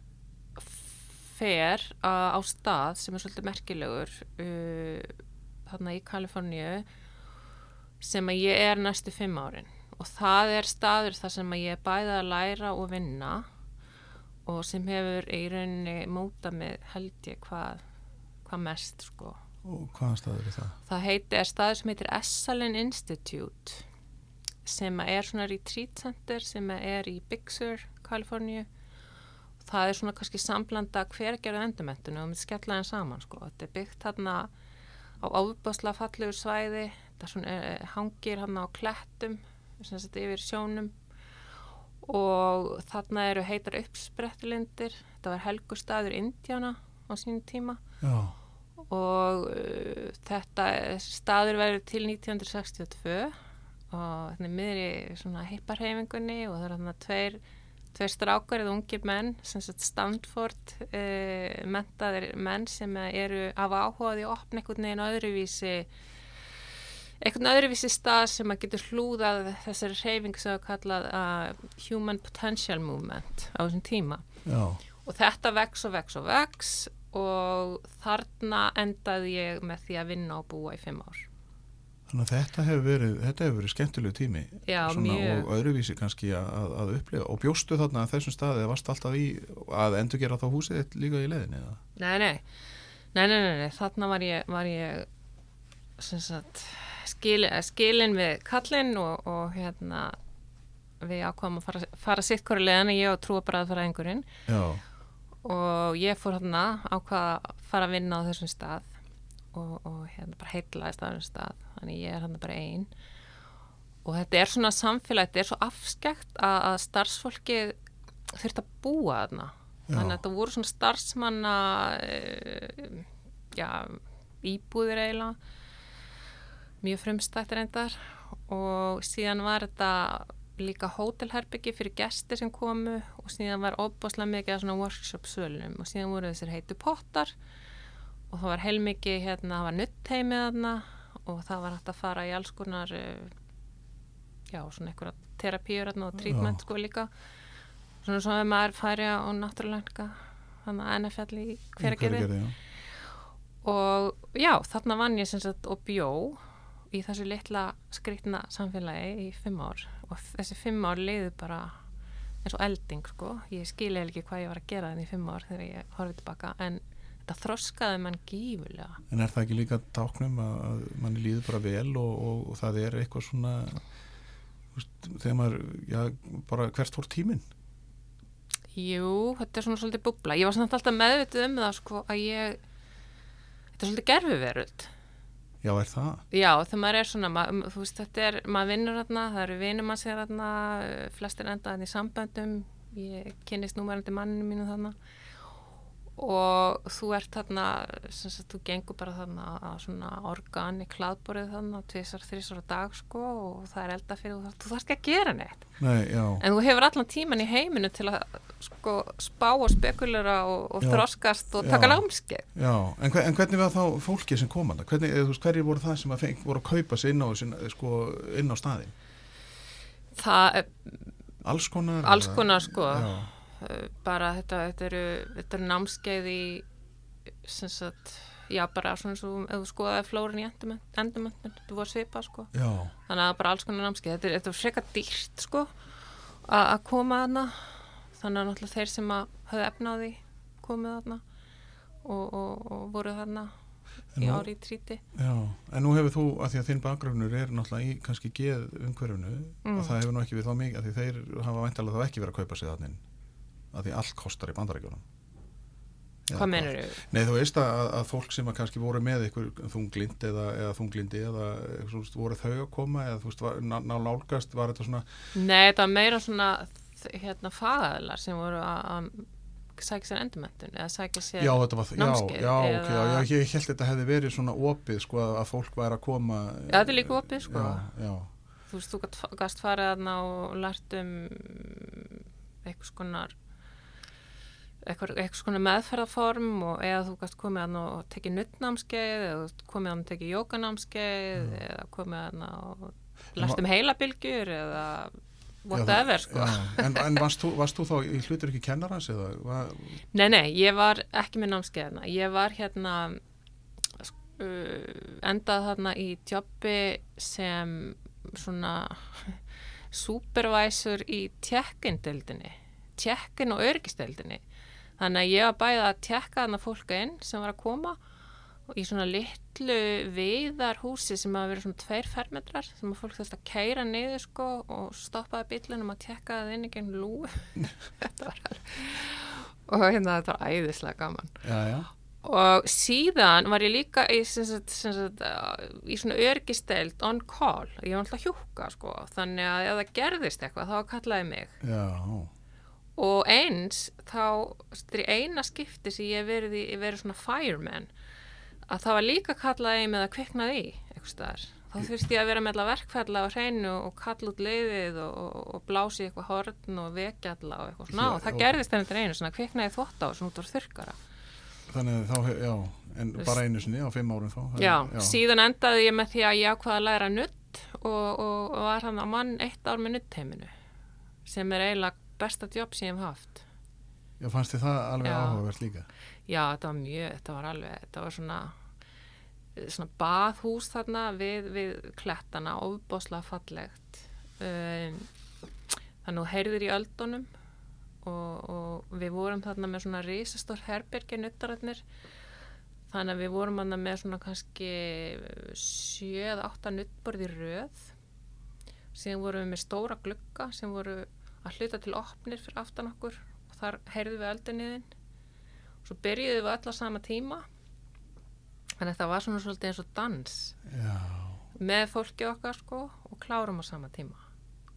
fer á, stað sem er svolítið merkilegur uh, þarna í Kaliforníu sem að ég er næstu fimm árin. Og það er staður þar sem að ég er bæði að læra og vinna og sem hefur í rauninni móta með held ég hvað hvað mest sko Og hvaðan staður er það? Það heiti, er staður sem heitir Esalen Institute sem er svona retreat center sem er í Big Sur, Kaliforníu. Það er svona kannski samblanda hvergerðu endurmentinu og við skella henn saman sko. Þetta er byggt hérna á ábúðsla fallegu svæði, þetta er svona, eh, hangir hérna á klettum sem þetta yfir sjónum og þarna eru heitar uppsprettulindir. Þetta var helgustadur Indjána á sínum tíma Já, og uh, þetta staður verður til 1962 og þetta er miðri svona heiparhefingunni og það er þarna tveir, tveir strákar eða ungir menn sem sagt Stanford uh, mentaðir menn sem eru af áhugaði að opna einhvern veginn öðruvísi einhvern öðruvísi stað sem að getur hlúðað þessari hreyfing sem að kallað uh, Human Potential Movement á þessum tíma. Já, og þetta vex og vex og vex og þarna endaði ég með því að vinna og búa í fimm ár. þannig að þetta hefur verið, þetta hefur verið skemmtilegu tími Já, og öðruvísi kannski að, að, upplifa og bjóstu þarna að þessum staði varst alltaf í að endur gera þá húsið þitt líka í leiðinni eða? Nei, nei, nei, nei, nei, nei. þarna var ég, var ég sagt, skil, skilin við kallinn og, og hérna við ákvæmum að fara, fara sitt hverju leiðan ég og trúa bara að fara einhverjinn Já, og ég fór hérna ákvað að fara að vinna á þessum stað og, og hérna bara heitlaðist á þessum stað. Þannig ég er hérna bara ein. Og þetta er svona samfélag þetta er svo afskekt að, að starfsfólkið þurft að búa þarna. Já. þannig að þetta voru svona starfsmanna uh, já, íbúðir eiginlega. Mjög frumstættir endar og síðan var þetta líka hótelherbyggi fyrir gestir sem komu og síðan var óbáslega mikið af svona workshop sölunum og síðan voru þessir heitu pottar og það var heilmikið hérna, það var nuttheimið þarna og það var hægt að fara í alls konar uh, já, svona einhverja terapíur þarna og treatment Já. sko líka svona svona ef maður færi á náttúrulega þannig að NFL í já. og já, þarna vann ég sem sagt og bjó í þessu litla skriktna samfélagi í fimm ár og þessi fimm ár leiðu bara eins og elding sko, ég skil eða ekki hvað ég var að gera þenni fimm ár þegar ég horfið tilbaka en þetta þroskaði mann gífulega En er það ekki líka táknum að, að manni líður bara vel og, og, og það er eitthvað svona veist, þegar maður, já, bara hvert fór tíminn? Jú, þetta er svona svolítið búbla. Ég var samt alltaf meðvitið um það sko að ég þetta er svolítið gerfiveröld Já, er það? Já, þegar maður er svona, ma þú veist, þetta er, maður vinnur þarna, það eru vinum að þarna, eh, flestir enda þarna í samböndum, ég kynist númærandi manninu mínu þarna og þú ert þarna, sem sagt, þú gengur bara þarna á svona organi kláðborið þarna, tvisar, þrísar á dag sko og það er elda fyrir, þú þú þarf ekki að gera neitt. Nei, En þú hefur allan tíman í heiminu til að sko spá og spekulera og, og þroskast og Já. taka námskeið. já. En, hver, en hvernig var þá fólki sem kom að það? Hvernig, voru það sem að feng, voru að kaupa sig inn á, sko, á staðin? Það Alls konar? alls konar sko. Já, bara þetta, þetta, eru, eru námskeið í sem sagt, já bara svona svo ef þú skoðaði flórin í endurmöndun þetta voru svipað sko. Já, þannig að bara alls konar námskeið. Þetta þetta er frekar dýrt sko að koma þarna. Þannig að náttúrulega þeir sem höfðu efnaði komið þarna og, og, og voru þarna í ári í tríti. Já, en nú hefur þú, að því að þinn bakgröfnur er náttúrulega í kannski geð umhverfunu mm. og það hefur nú ekki við þá mikið, að því þeir hafa væntalega þá ekki verið að kaupa sig þannig að því allt kostar í bandarækjunum. Hvað mennur þau? Nei, þú veist að, að fólk sem að kannski voru með einhver þunglind eða, eða þunglindi eða veist, voru þau að koma eða þú veist, var, ná, ná lálgast, var þetta svona Nei, þetta var meira svona hérna fagæðlar sem voru að sækja sér endurmentun eða sækja sér já, námskeið Já, já, eða... ok, já, ég, ég held að þetta hefði verið svona opið sko að fólk væri að koma Já, þetta er líka opið sko já, já. Þú veist, þú gæst farið aðna og lært um eitthvað skonar eitthvað, eitthvað svona meðferðarform og eða þú gæst komið aðna og tekið nuttnámskeið eða komið aðna og tekið jókanámskeið mm. eða komið aðna og lært um heilabilgjur eða whatever já, sko já. En, en varst, þú, varst þú þá í hlutur ekki kennarans eða? Var... Nei, nei, ég var ekki með námskeiðna ég var hérna uh, endað þarna í jobbi sem svona supervisor í tjekkindöldinni tjekkin og örgistöldinni þannig að ég var bæðið að tjekka þarna fólka inn sem var að koma í svona litlu viðarhúsi sem að vera svona tveir fermetrar sem að fólk þurfti að keira niður sko og stoppaði bílunum að tekka það inn í gegn lú og hérna þetta var æðislega gaman. Já, já. og síðan var ég líka í, sagt, sagt, í svona örgisteild on call, ég var alltaf hjúka sko. Þannig að ef það gerðist eitthvað þá kallaði mig. Já og eins þá, þetta eina skipti sem ég verið í, verið svona fireman að það var líka kallaði með að kviknaði í eitthvað staðar. Þá þurfti ég að vera með alla verkfælla á hreinu og kalla út leiðið og, og, og blási eitthvað horn og vekja alla og eitthvað svona. Já, og það og... gerðist ennum til einu, svona kviknaði þvótt á og svona út á þurkara. Þannig þá, já, en Vist, bara einu sinni á fimm árum þá. Já, já, síðan endaði ég með því að ég ákvaði að læra nutt og, og var hann að mann eitt ár með nuttheiminu sem er eiginlega besta jobb sem ég hef haft. Já, fannst þið það alveg áhugavert líka? Já, þetta var mjög, þetta var alveg, þetta var svona svona bathús þarna við, við klettana, ofbosla fallegt um, þannig að heyrður í öldunum og, og við vorum þarna með svona risastór herbergi nuttarætnir þannig að við vorum þarna með svona kannski 7-8 nuttborði röð síðan vorum við með stóra glukka sem voru að hluta til opnir fyrir aftan okkur og þar heyrðu við öldunniðin og svo byrjuðum við öll á sama tíma. Þannig að það var svona svolítið eins og dans Já. með fólki okkar sko og klárum á sama tíma.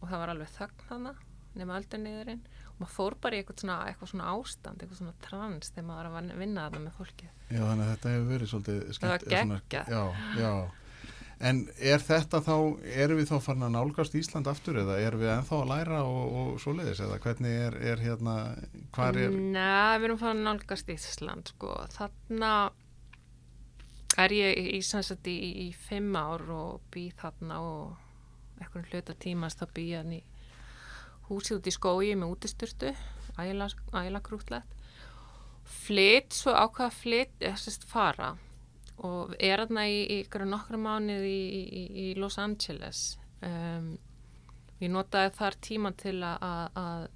Og það var alveg þögn hana nema aldrei niðurinn. Og maður fór bara í eitthvað svona, eitthvað svona ástand, eitthvað svona trans þegar maður var að vinna þarna með fólki Já þannig að þetta hefur verið svolítið skemmt, Það var geggjað En er þetta þá, erum við þá farin að nálgast Ísland aftur eða erum við ennþá að læra og, og svo leiðis eða hvernig er, er hérna, hvað er? Nei, við erum farin að nálgast Ísland sko, þarna er ég í, í, í, í fimm ár og býð þarna og eitthvað hluta tímast þá býð ég hann í húsið út í skói með útisturtu æla grútlegt flytt, svo ákvaða flytt þessast fara og er þarna í ykkur nokkru mánið í Los Angeles. Um, ég notaði þar tíma til að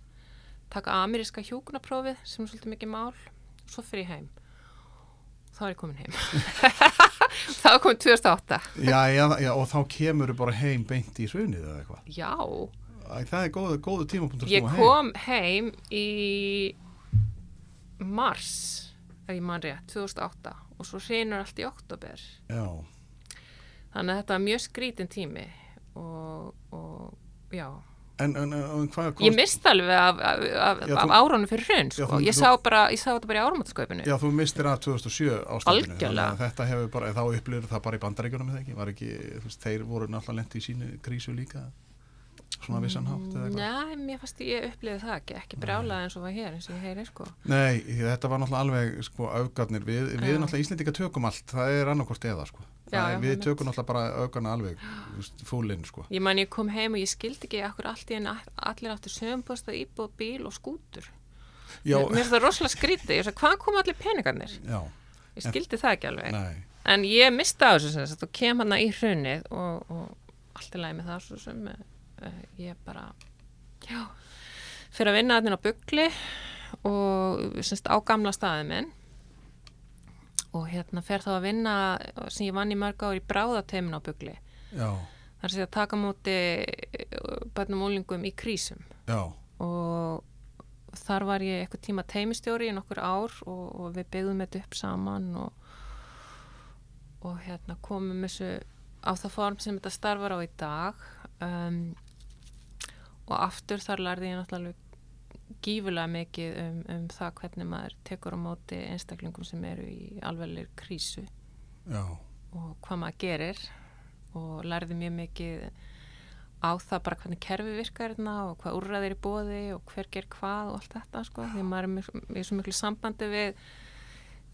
taka ameríska hjókunaprófið sem er svolítið mikið mál og svo fyrir ég heim. Þá er ég komin heim. Þá er komin 2008 já, já, já, og þá kemur þú bara heim beint í hrunið eða eitthvað? Já. Æ, það er góðu, góðu tímapunktur ég kom heim í mars ef ég man rétt, 2008 og svo hreinur allt í oktober já. Þannig að þetta er mjög skrítin tími og, og já. En, en, en kost... Ég mist alveg af, af, af, já, af árónu fyrir hrun sko. ég, bara, ég sá þetta bara í áramáttasköpunu Já, þú mistir að 2007 ástandinu Þetta hefur bara, þá upplýður það bara í bandaríkunum þú þeir voru náttúrulega lendið í sínu krísu líka svona vissanhátt eða eitthvað? Nei, mér fannst ég upplýði það ekki, ekki brálað eins og var hér eins og ég heyri sko. Nei, þetta var náttúrulega alveg sko auðgarnir. Við, við náttúrulega Íslendika tökum allt, það er annarkort eða sko. Já, já, við tökum alltaf bara aukana alveg fúlinn sko. Ég man ég kom heim og ég skildi ekki akkur allt í enn allir áttur sögumposta, íbúð, bíl og skútur. Já. mér finnst það rosalega skríti ég sagði hvað kom allir peningarnir? Ég skildi en, það ekki alveg. Nei. en ég mista á þessu og kem hann í hrunnið og, og allt er læg með það sem uh, ég bara já fyrir að vinna þarna á byggli og semst á gamla staðið minn. Og hérna fer þá að vinna sem ég vann í mörg ár í bráðateimin á já, þar sé að taka á móti bætnum úlingum í krísum já, og þar var ég eitthvað tíma teimistjóri í nokkur ár og, og við byggðum þetta upp saman og, og hérna komum þessu á það form sem þetta starfar á í dag. Um, og aftur þar lærði ég náttúrulega gífulega mikið um, um það hvernig maður tekur á móti einstaklingum sem eru í alveglir krísu. Já, og hvað maður gerir. Og lærði mjög mikið á það bara hvernig kerfi virkar hérna og hvað úrræðir í bóði og hver ger hvað og allt þetta sko. Því maður er mjög, mjög svo miklu sambandi við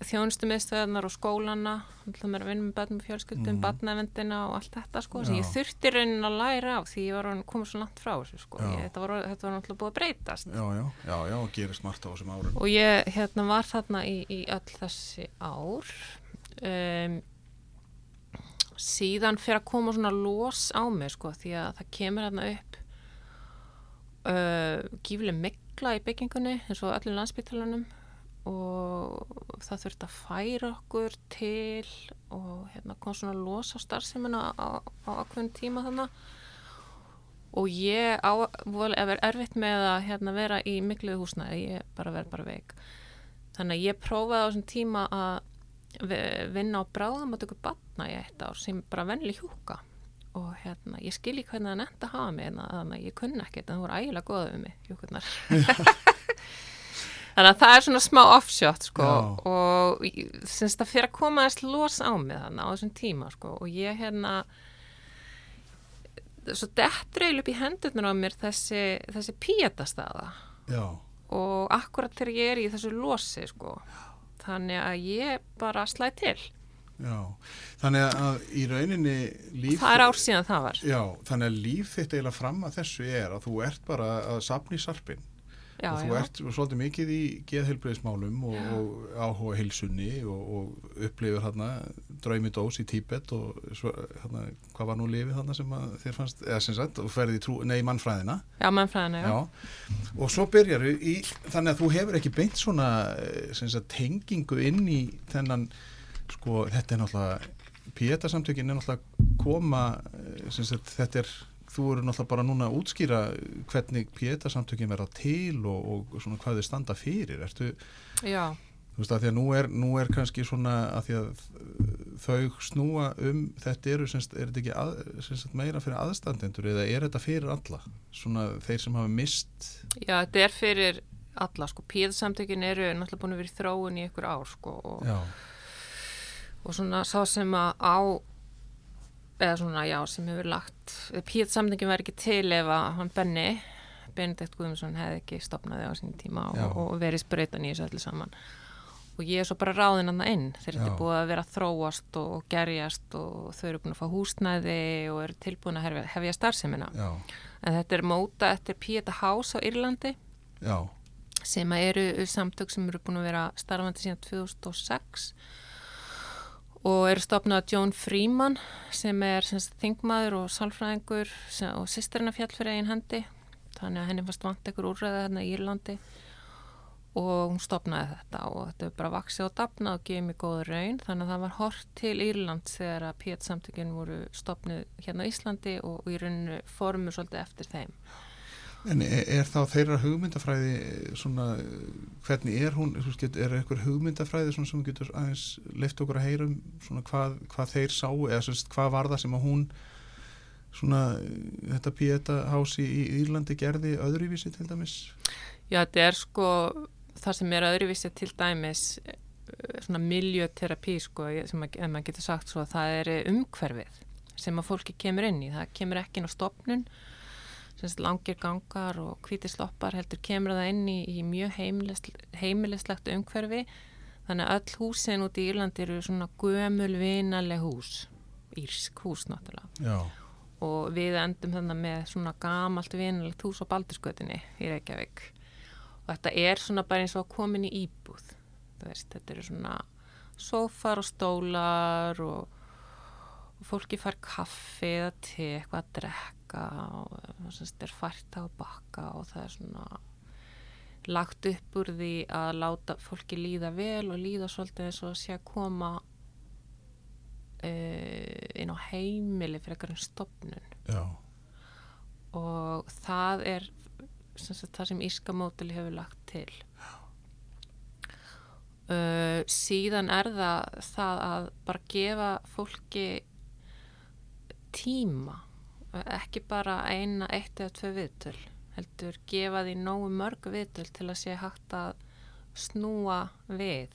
þjónustumiðstöðunar og skólana maður er að vinna með börnum og fjölskyldum, mm. barnavendina og allt þetta sko. Sem ég þurfti raunin að læra á því ég var komið svo langt frá þessu sko. Ég, þetta, var, þetta var náttúrulega búið að breytast. Já, já, já, já, og gerist margt á þessum árum. og ég hérna var þarna í, í öll þessi ár. Um, síðan fyrir að koma svona los á mig sko því að það kemur þarna upp uh, gífileg mikla í byggingunni eins og allir landsbytalanum og það þurfti að færa okkur til og hérna kom svona los á starfseminna á, á ákveðin tíma þannig og ég á ef er erfitt með að hérna, vera í mikluðu húsnæði, ég bara verð bara veik. Þannig að ég prófaði á þessum tíma að vi- vinna á bráðum að tökja batna í eitt ár sem bara venli hjúka. Og hérna, ég skil ekki hvernig það nefndi að hafa mig en þannig að ég kunni ekkert en það voru ægilega goða við mig, hjúkurnar þannig að það er svona smá offshot sko Já. og sem þetta fyrir að koma þess los á mig þannig á þessum tíma sko og ég hérna svo dettreil upp í hendurnar á mér þessi, þessi píetastaða. Já, og akkurat þegar ég er í þessu losi sko þannig að ég bara slæði til. Já. Þannig að í rauninni líf... það er ár síðan það var. Já, þannig að líf þitt eiginlega fram að þessu er að þú ert bara að sapna í sarpin já, og þú já. ert svolítið mikið í geðheilbreyðismálum og, og áhuga heilsunni og, og upplifir hérna draumidós í Tíbet og svo, hérna, hvað var nú lifið þarna sem að þér fannst, eða sem sagt, og ferði trú, nei, mannfræðina já, mannfræðina, já. Já, og svo byrjar í, þannig að þú hefur ekki beint svona eh, sem sagt, tengingu inn í þennan, sko, þetta er náttúrulega, Pieta-samtökin er náttúrulega koma, eh, sem sagt, þetta er, þú eru náttúrulega bara núna að útskýra hvernig Pieta-samtökin verða til og, og svona hvað þau standa fyrir, ertu, já. þú veist, að því að nú er, nú er kannski svona að því að þau snúa um, þetta eru, sem sagt, er þetta ekki að, sem sagt, meira fyrir aðstandendur eða er þetta fyrir alla, svona þeir sem hafa mist Já, þetta er fyrir alla, sko, píðsamtökin eru náttúrulega búin að vera í þróun í ykkur ár, sko, og, og svona sá sem að á, eða svona, já, sem hefur lagt, píðsamtökin verði ekki til ef að hann Benni, Benedikt Guðmundsson hefði ekki stopnaði á sín tíma og, og verið sprautan í þessu öllu saman. Og ég er svo bara ráðinn hann inn. Þegar þetta Já. er búið að vera þróast og, gerjast og þau eru búin að fá húsnæði og eru tilbúin að hefja, já, En þetta er móta eftir Pieta House á Írlandi já, sem eru samtök sem eru búin að vera starfandi síðan 2006 og eru stopnað af Joan Freeman sem er þingmaður og sálfræðingur og sýsterina fjall fyrir einn hendi. Þannig að henni fannst vant ekkur úrræða þarna í Írlandi. Og hún stopnaði þetta og þetta er bara vaksið og dafnað og gefið mér góða raun. Þannig að það var hort til Írland þegar að Piet samtökin voru stopnið hérna á Íslandi og í rauninu formur svolítið eftir þeim En er, er þá þeirra hugmyndafræði eh, svona, hvernig er hún, er eitthvað hugmyndafræði svona sem getur aðeins leift okkur að heyra um svona hvað, hvað þeir sáu eða svona hvað var það sem að hún svona þetta Pieta House í, Írlandi gerði öðruvísi til dæmis? Já, þetta er sko það sem er öðruvísi til dæmis eh, svona miljöterapi sko, sem að, maður getur sagt svo, það er umhverfið sem að fólki kemur inn í. Það kemur ekki inn á stopnun, sagt langir gangar og hvíti sloppar heldur kemur það inn í, í mjög heimilislegt umhverfi. Þannig að öll húsin út í Írlandi eru svona gömul vinaleg hús, írsk hús náttúrulega. Já, og við endum þannig með svona gamalt vinalegt hús á Baldurskötunni í Reykjavík. Og þetta er svona bara eins og komin í íbúð. Veist, þetta eru svona sófar og stólar og, og fólki fær kaffi eða te, eitthvað að drekka og þess að þetta er fært á bakka og það er svona lagt upp úr því að láta fólki líða vel og líða svolítið eins og að sé að koma uh, inn á heimili fyrir eitthvað stofnun. Já, og það er sem sagt, það sem Íska mótili hefur lagt til. Uh, síðan er það það að bara gefa fólki tíma ekki bara eina, eitt eða tvö viðtöl heldur gefa því nógu mörg viðtöl til að sé hægt að snúa við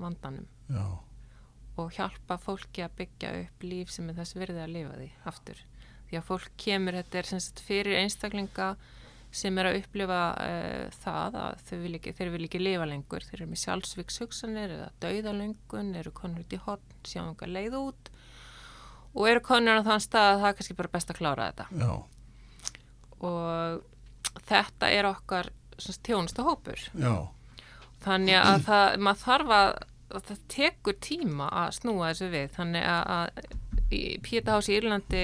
vandanum. Já, og hjálpa fólki að byggja upp líf sem er þess virði að lifa því aftur. Því að fólk kemur, þetta er sagt fyrir einstaklinga sem er að upplifa uh, það að þau vil ekki, þeir vil ekki lifa lengur, þeir eru með sjálfsvíks hugsanir eða dauðalöngun, eru konur út í hotn, sjá einhver leið út og eru konur á þann stað að það er kannski bara best að klára þetta. já, Og þetta er okkar tjónusta hópur. já, Þannig að það, maður þarf að, að það tekur tíma að snúa þessu við. Þannig að, að í Píetahás í Írlandi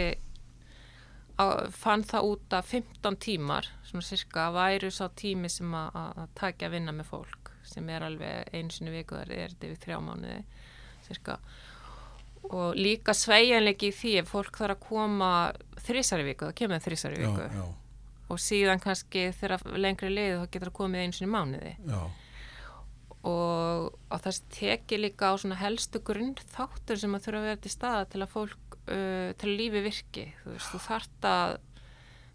á, fann það út að 15 tímar, svona cirka, væru sá tími sem að, að, að takja að vinna með fólk, sem er alveg einu sinni viku, það er þetta við þrjá mánuði, cirka. Og líka sveigjanleiki í því ef fólk þarf að koma þrísari viku, það kemur þrísari já, viku. já, Og síðan kannski þegar lengri liði þá getur það komið einu sinni í mánuði. Já, og, og það tekir líka á svona helstu grunn þáttur sem að þurfa að vera til staða til að fólk, uh, til að lífi virki. Þú veist, þú þarft að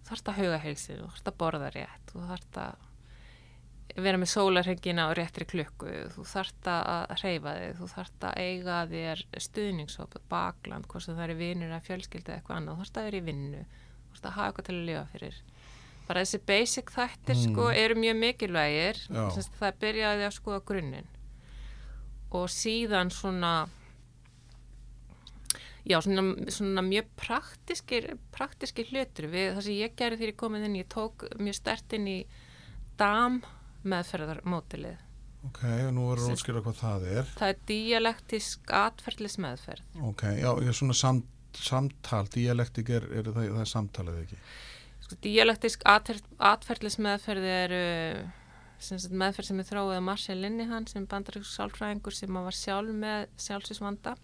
þarft að huga heilsin, þú þarft að borða rétt þú þarft að vera með sólarhengina og réttri klukku. Þú þarft að hreyfa þig þú þarft að eiga þér stuðningshóp bakland, hvort það er vinnur að fjölskylda eitthvað annað, þú þarft að vera í vinnu þú þarft að hafa eitthvað til að lifa fyrir. Bara þessi basic þættir Mm. sko eru mjög mikilvægir. Já. Sest, það byrjaði að skoða grunninn. Og síðan svona já, svona, svona mjög praktiskir praktiskir hlutur við það sem ég gerði þegar ég komið inn ég tók mjög stert inn í DAM meðferðarmótilið ok, og nú verður að Sem- útskýra hvað það er. það er dialektisk atferðlis meðferð Ok, já, ég er svona samt, samtal, dialektik er, er það, það er samtalið ekki. sko, dialektisk atferðlis meðferð er uh, sem meðferð sem er þróið að Marcia Linehan sem bandarísk sálfræðingur sem var sjálf með sjálfsvísvanda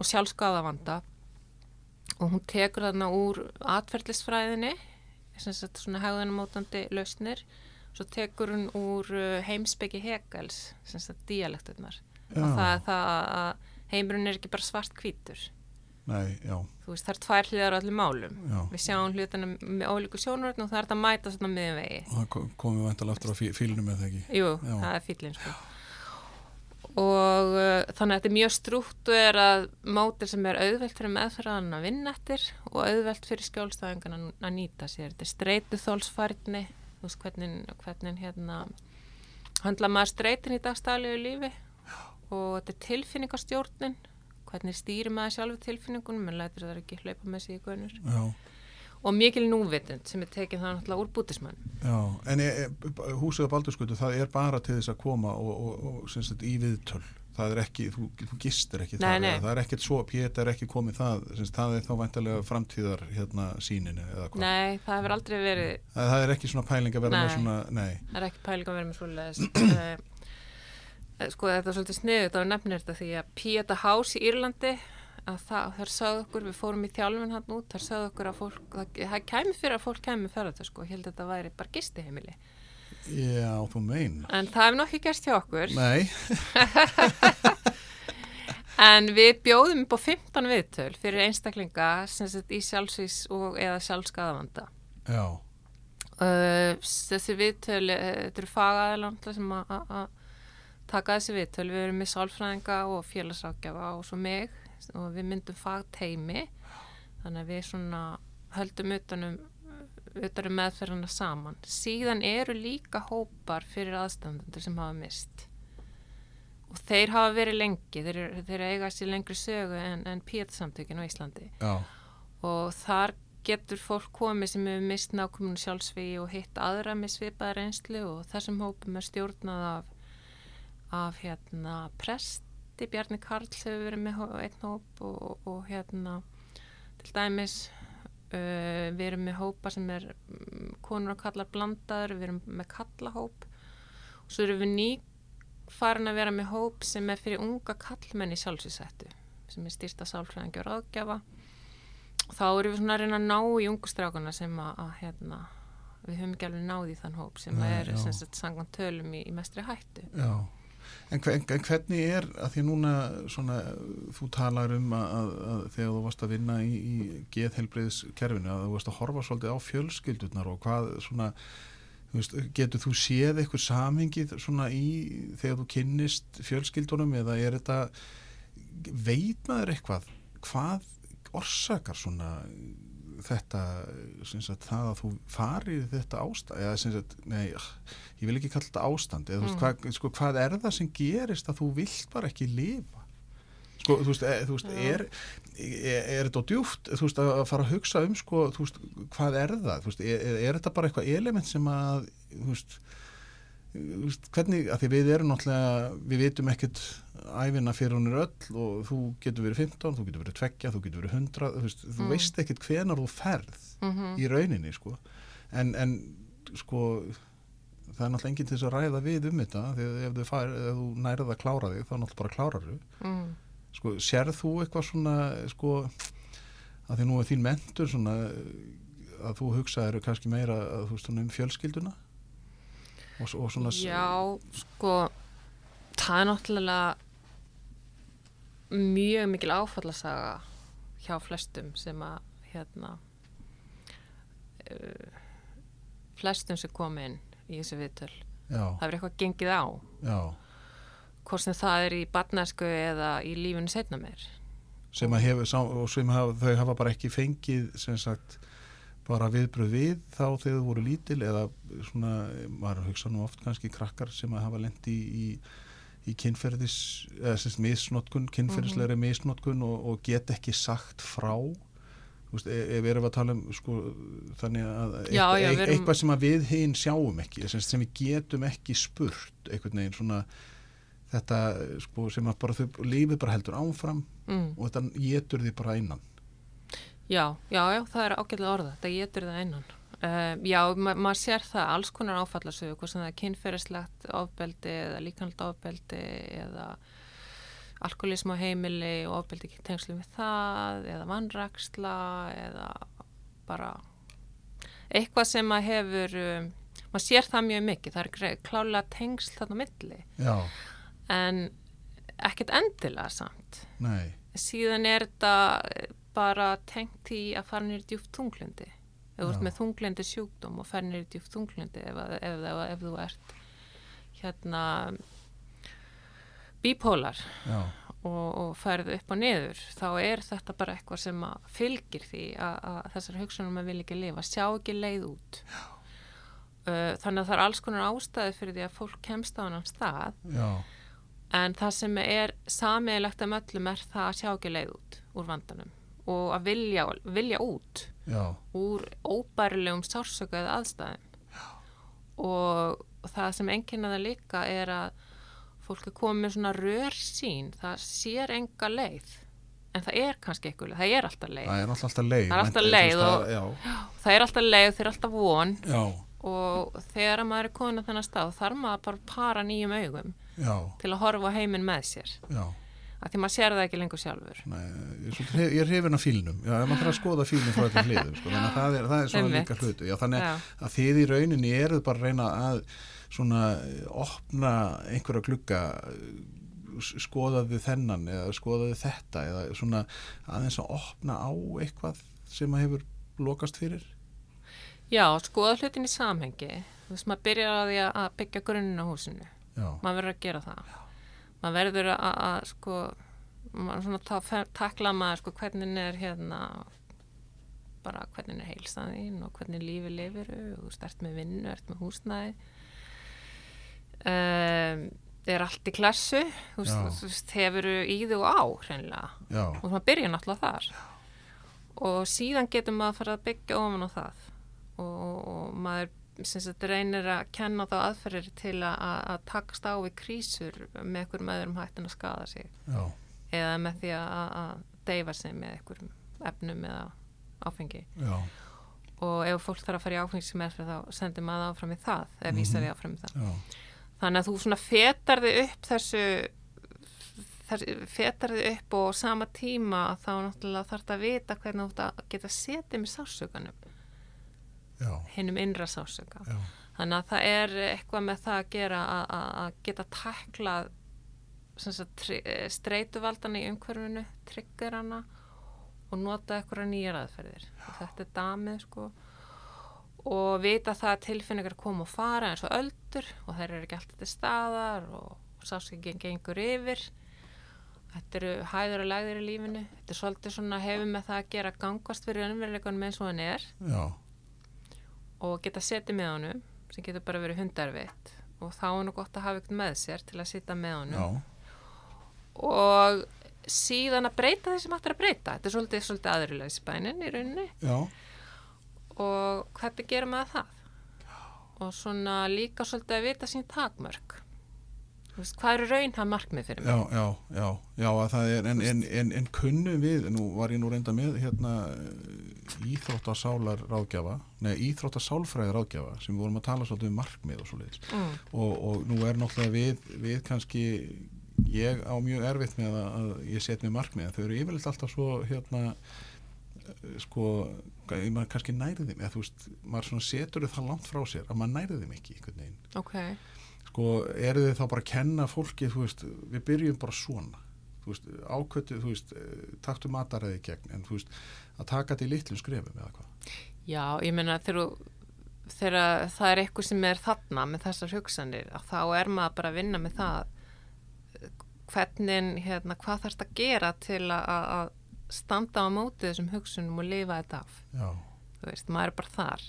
og sjálfskaðavanda og hún tekur þarna úr atferðlisfræðinni sem sagt svona hegðanumótandi lausnir svo tekur hún úr uh, heimsbyggi Hegels sem sagt dialekturnar og það er það að heimurinn er ekki bara svart hvítur Nei, já, þú veist það er tvær hliðar á öllum málum já. við sjáum hlutina með ólíku sjónurinn og það er þetta að mæta svona miðum vegi Og það kom- komum við vantalega aftur á fí- fílnum með það ekki. Jú, Já. það er fýllin sko. og uh, þannig að þetta er mjög strúttu er að mótil sem er auðvelt fyrir meðferðan að vinna eftir og auðvelt fyrir skjólstæðingan að, að nýta sér þetta er streytu þólsfærni þú veist hvernig, hvernig hérna handla maður streytin í dagstæðlegu lífi? Og þetta er tilfinningastjórnin hvernig stýrir maður sjálfu tilfinningunum? En lætur það ekki hlaupa með sig í guðnur og mikil núvitund sem er tekin það náttúrulega úr bútismann já. En e, e, húsið á Baldurskutu, það er bara til þess að koma og, og, og sagt, í viðtöl. Það er ekki, þú, þú gistir ekki Nei, þar. nei. Það er ekkert svo, Pétur er ekki komið það, sagt, það er þá væntalega framtíðar hérna síninu eða hvað. Nei, það hefur aldrei verið Það, það er ekki svona pæling að vera með Nei. svona, nei. Það er ekki pæling að vera með svoleiðis. Eh, sko þetta er svolítið sniðut á nefnir þetta því að Pieta House í Írlandi að það, þar sagði okkur, við fórum í þjálfun hann út, þar sagði okkur að fólk, það, það kæmi fyrir að fólk kæmi með ferðartösku sko, held að þetta væri bara gistiheimili. Já, þú meina. En það hefur nokkið gerst hjá okkur, Nei, en við bjóðum upp á 15 viðtöl fyrir einstaklinga sem sett í sjálfsvís og eða sjálfskaðavanda. já, Uh, þessi viðtöl, uh, þetta eru fagaðalega sem að taka þessi viðtöl, við erum með sálfræðinga og félagsákjafa og svo mig og við myndum fagteimi þannig að við svona höldum utanum, utanum meðferðina saman. Síðan eru líka hópar fyrir aðstandendur sem hafa mist og þeir hafa verið lengi, þeir, þeir eiga sér lengri sögu en, en píatasamtökin á Íslandi. Já, og þar getur fólk komið sem hefur mist nákvæmunu sjálfsvíi og hitt aðra með svipaða reynslu og þessum hópum er stjórnað af, af hérna presti, Bjarni Karl hefur verið með einn hóp og, og, og hérna til dæmis uh, við erum með hópa sem er mm, konur og kallar blandaður, við erum með kallahóp. Svo erum við ný farin að vera með hóp sem er fyrir unga kallmenn í sjálfsvísættu sem er styrsta sálfræðingi og ráðgjafa. Og þá erum við svona að reyna að ná í ungustrákuna sem að, að hérna, við höfum ekki alveg náð í þann hóp sem Nei, er sangvan tölum í, í mestri hættu. Já, en, en hvernig er að því núna svona, þú talar um að, að, að þegar þú varst að vinna í, í geðhelbriðskerfinu að þú varst að horfa svolítið á fjölskyldurnar og hvað svona veist, getur þú séð eitthvað samhengið svona í þegar þú kynnist fjölskyldunum eða er þetta veit maður eitthvað hvað orsakar svona þetta sagt, það að þú farið þetta ástand eða sagt, nei, ég vil ekki kalla þetta ástand eða þú veist, Mm. hvað, sko, hvað er það sem gerist að þú vilt bara ekki lifa sko, þú veist, e, þú veist Já. er, er, er þetta djúft þú veist, að fara að hugsa um sko, veist, hvað er það, þú veist, er, er, er þetta bara eitthvað element sem að þú veist hvernig, að því við erum náttúrulega við vitum ekkert æfina fyrir hún er öll og þú getur verið 15, þú getur verið 2, þú getur verið 100 þú, veist, þú Mm. veist ekkert hvenar þú ferð Mm í rauninni sko en, en sko það er náttúrulega enginn til þess að ræða við um þetta því að ef þú, fær, ef þú nærið að klára þig þá náttúrulega bara klárar þú mm. sko, sérð þú eitthvað svona sko, að því nú er þín mentur svona að þú hugsaðir kannski meira að, þú veist, um fjölskylduna og, og svona Já, sko, það er náttúrulega mjög mikil áfallasaga hjá flestum sem að hérna uh, flestum sem kom inn í þessi viðtöl. já, Það er eitthvað gengið á, já, hvort sem það er í barnesku eða í lífinu setna meir. sem að hefur og sem hafa, þau hafa bara ekki fengið sem sagt bara viðbröð við þá þegar þau voru lítil eða svona, maður hugsa nú oft kannski krakkar sem að hafa lendi í, í, í kynferðis eða sem sagt misnotkun, kynferðislegri misnotkun og, og get ekki sagt frá. Þú veist, e- ef við erum að tala um sko, þannig að Já, já, eitthvað, erum- eitthvað sem að við hinn sjáum ekki sem, sem við getum ekki spurt einhvern veginn svona þetta sko, sem að bara þau lífið bara heldur áfram Mm. og þetta getur því bara innan Já, já, já, það er ágætlega orða, þetta getur það einan. Uh, já, ma maður sér það, alls konar áfallarsögu, hvort sem það er kynferðislegt ofbeldi eða líkanlega ofbeldi eða alkoholism á heimili og ofbeldi ekki tengslu við það eða vannraksla eða bara eitthvað sem maður hefur, um, maður sér það mjög mikið, það er klálega tengsl þarna milli. Já, en ekkert endilega samt. Nei, síðan er þetta bara tengt í að fara nýr djúft þunglundi ef þú Já. ert með þunglundi sjúkdóm og fara nýr djúft þunglundi ef, að- ef, ef, ef þú ert hérna bípólar já, og, og ferð upp og niður þá er þetta bara eitthvað sem að fylgir því að, að þessar hugsunum að vilja ekki lifa, sjá ekki leið út. Uh, þannig að það er alls konar ástæði fyrir því að fólk kemst á hann stað. Já, En það sem er samiðilegt um öllum er það að sjá ekki leið út úr vandanum og að vilja, vilja út já, úr óbærilegum sársöku eða aðstæðum. Og það sem enginna það líka er að fólk er komið með svona rör sín, það sér enga leið. En það er kannski eitthvað það er alltaf leið. það er alltaf leið Það er alltaf leið veist, og- það- er alltaf leið, það er alltaf von já, og þegar að maður er komin að þennan stað þarf maður bara að para nýjum augum já, til að horfa á heiminn með sér. já Af því maður sér það ekki lengur sjálfur. Nei, ég, er hrifin af fílnum já, maður þarf að skoða fílnum frá þetta hliðum sko, þannig að það er, það er svona líka hlutu já, þannig Já. að þið í rauninni eruð bara að reyna að svona eh, opna einhverja glugga s- skoðaðu þennan eða skoðaðu þetta eða svona aðeins að opna á eitthvað sem að hefur lokast fyrir Já, skoða hlutin í samhengi. Þú veist, maður byrjar að- að byggja grunninn á húsinu. já, Maður verður að gera það. Maður verður að, sko, maður svona ta takla maður, sko, hvernig er hérna, bara hvernig er heilsan þín og hvernig lífi lifir og þú veist, ert með vinnu, ert með húsnæði. Um, er allt í klassu, þú Já. veist, þú hefur í og á, hreinlega. já, og maður byrja náttúrulega þar og síðan getur maður að fara að byggja ofan á það og, og maður sem sagt reynir að kenna þá aðferðir til að, að, að takast á við krísur með einhverjum öðrum hættin að skada sig. Já, eða með því að, deyfa sig með einhverjum efnum eða áfengi. Já, og ef fólk þarf að fara í áfengismeðferð þá sendir maður áfram í það eða vísar því áfram í það. Já, þannig að þú svona fetar þig upp þessu fetar þig upp og á sama tíma þá náttúrulega þarf þetta að vita hvernig þú geta setið með sásökanum já, hinnum innra sásöka þannig að það er eitthvað með það að gera að- geta tri- eh, streituvaldan í umhverfinu triggerana og nota eitthvað nýjar aðferðir. Þetta er damið sko. Og vita það að tilfinningar koma og fara eins og öldur og þær eru ekki alltaf til staðar og sáskengin gengur yfir. Þetta eru hæður og lægðir í lífinu. Þetta er svolítið svona hefur með það að gera gangast fyrir önveruleikunum eins og hann er. Já, og geta setið með honum sem getur bara verið hundarvitt og þá er nú gott að hafa ykkur með sér til að sita með honum. Já, og síðan að breyta því sem hægt er að breyta. Þetta er svolítið, svolítið aðrilega í spænin í rauninni. Já, og hvernig gerum maður það? Og svona líka svolítið að vita sín takmörk veist, hvað eru raunhaf markmið fyrir mig? Já, já, já, já, að það er, en, en, en, en kunnum við, nú var ég nú reynda með hérna íþróttasálar ráðgjafa, nei íþróttasálfræði ráðgjafa sem við vorum að tala svolítið um markmið og svoleiðis. Mm. og, og nú er náttúrulega við, við kannski, ég á mjög erfitt með að, að ég set mér markmið þau eru yfirleitt alltaf svo hérna eh, sko, maður kannski nærið þeim, eða þú veist, maður setur það langt frá sér að maður nærið þeim ekki einhvern veginn. Ok, sko, eru þið þá bara að kenna fólki, þú veist, við byrjum bara svona, þú veist, ákvötu, þú veist, eh, taktu mataræði gegn, en þú veist, að taka þetta í litlum skrefum eða hvað. já, ég meina þegar, þegar það er eitthvað sem er þarna með þessar hugsanir að þá er maður bara að vinna með það hvernig, hérna, hvað þarfst að gera til að, standa á móti þessum hugsunum og lifa þetta af. Já, þú veist, maður er bara þar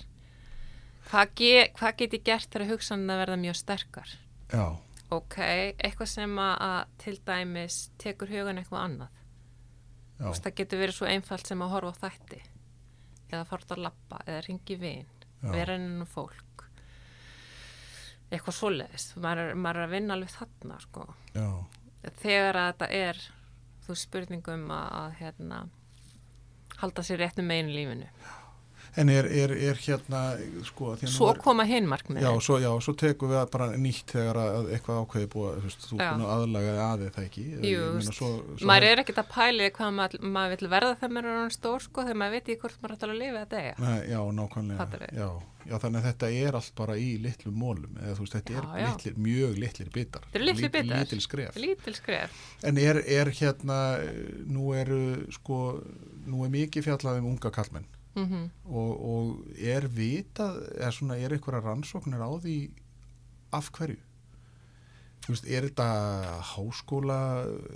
hvað, ge, hvað get ég gert þegar hugsanina verða mjög sterkar? Já, ok, eitthvað sem að, að til dæmis tekur hugan eitthvað annað. Já, veist, það getur verið svo einfalt sem að horfa á þætti eða fara að lappa eða ringi vin, Já. vera ennum fólk. Eitthvað svoleiðis. Maður, er- maður er að vinna alveg þarna sko. já, þegar að þetta er þú spurningum að, að hérna, halda sér réttum megin í lífinu en er, er, er hérna, sko, svo er, koma hinn markmið já, svo, já, svo tekum við bara nýtt þegar að eitthvað ákveði búið, þú búin að aðlaga aðið það ekki. Maður er ekkert að pæli hvað maður, maður vil verða þegar maður er stór sko, þegar maður veit ekki hvort maður ætlar að lifa þetta Nei, já, nákvæmlega, já, já, þannig að þetta er allt bara í litlum mólum, eða þú veist, þetta Já, er litlir, mjög litlir bitar. Þetta eru litlir bitar. Lítil skref. lítil skref En er, er hérna, nú eru, sko, nú er mikið fjallað um unga kallmenn mm og, og er vitað, er svona, er einhverja rannsóknir á því af hverju? Veist, er þetta háskóla,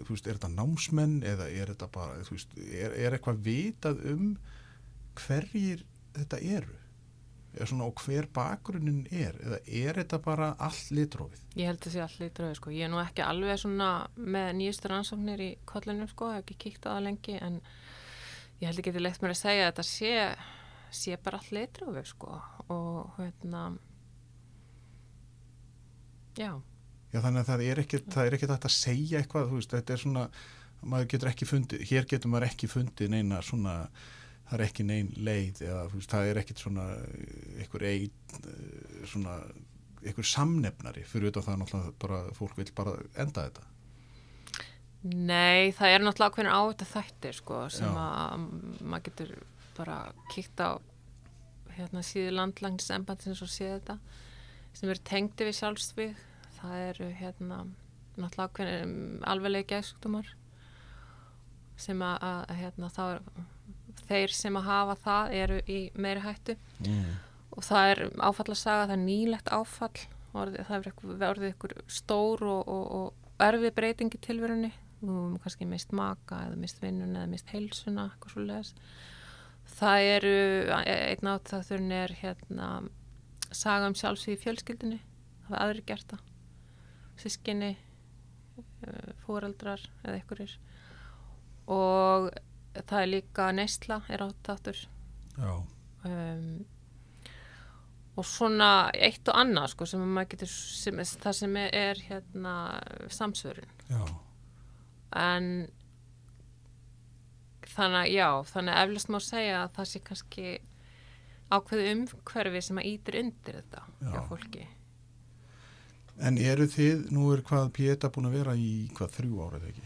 veist, er þetta námsmenn eða er þetta bara, veist, er, er eitthvað vitað um hverjir þetta eru? Svona, og hver bakgrunnin er? Eða er þetta bara allt litrófið? Ég held sé allir drauð sko. Ég er nú ekki alveg svona með nýjustu rannsóknir í kollunum sko, ekki kíkt það lengi en ég held ekki til leitt mér að segja að þetta sé, sé bara allir drauð sko og hérna já, Já, þannig að það er ekkert, það er ekkert hægt að segja eitthvað, veist, þetta er svona, maður getur ekki fundið, hér getur maður ekki fundið neina svona, það er ekki nein leið eða, veist, það er ekkert svona, einhver ein, eh, svona, einhver samnefnari fyrir auðvitað það náttúrulega bara, fólk vil bara enda þetta. Nei, það er náttúrulega ákveðin á þetta þættir sko sem Já. að maður getur bara kíkt á hérna síðu landlangnis embansins og séð þetta sem eru tengdi við sjálfsvíð það eru hérna náttúrulega ákveðin alveglega geðsjúkdómar sem að, að hérna þá er þeir sem að hafa það eru í meiri hættu Mm. og það er áfallasaga, það er nýlegt áfall það er orðið ykkur stór og, og, og erfið breyting í tilverunni þú hefum kannski mist maka eða mist vinnun eða mist heilsuna eitthvað svo leiðis það eru einn átt það þurfin er hérna saga um sjálfsvíð í fjölskyldinni það er aðri gert það. Sískinni fóreldrar eða einhverjir. Og það er líka neysla er áttattur Já, um, og svona eitt og annað sko sem maður getur sem, það sem er, er hérna samsvörun. Já, en þannig að já þannig að eflust má segja að það sé kannski ákveðu umhverfi sem að ítir undir þetta Já. hjá fólki En eru þið, nú er hvað Pieta búin að vera í hvað þrjú árið ekki?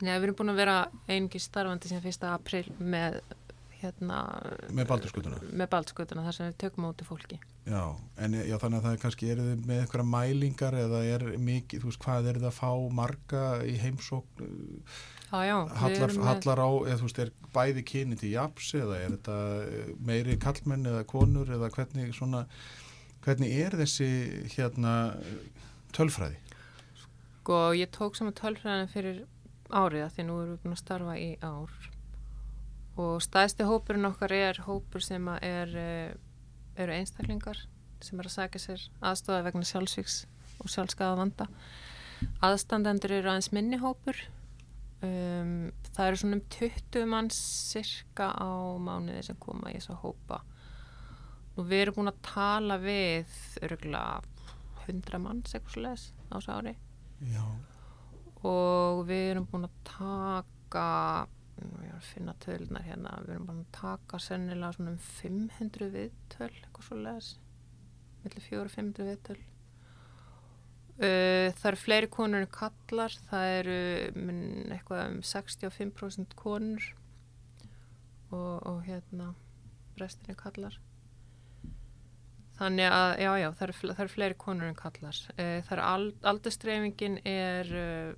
Nei, við erum búin að vera einungi starfandi síðan 1. april með hérna, Með baldurskutuna? með baldskutuna þar sem við tökum í fólki. Já, en já, þannig að það er kannski, eru þið með eitthvað mælingar eða er mikið, þú veist, hvað er það að fá marga í heimsókn, Já, já, við hallar, hallar á, eða þú veist, er bæði kyni til japs eða er þetta eh, meiri kallmenn eða konur eða hvernig svona, hvernig er þessi hérna tölfræði? Sko, ég tók saman tölfræðina fyrir árið að því nú erum við búin að starfa í ár og stæðsti hópurinn okkar er hópur sem er, eh, eru einstaklingar sem er að sækja sér aðstofa vegna sjálfsvíks og sjálfskaða vanda. Aðstandendur eru aðeins minni hópur. Um, það eru svona um 20 manns cirka á mánuði sem koma í þessa hópa. Nú við erum búin að tala við örgulega 100 manns eitthvað svo les á þessu ári Já, og við erum búin að taka nú ég er að finna tölunar hérna. Við erum búin að taka sennilega svona um 500 viðtöl eitthvað svo les millir 400 og 500 viðtöl. Uh, það eru fleiri konur en kallar það eru minn, eitthvað um 65% konur og, og hérna restin er kallar Þannig að, já, já, það eru, það eru fleiri konur en kallar. Eh, Það eru ald, aldurstreifingin er uh,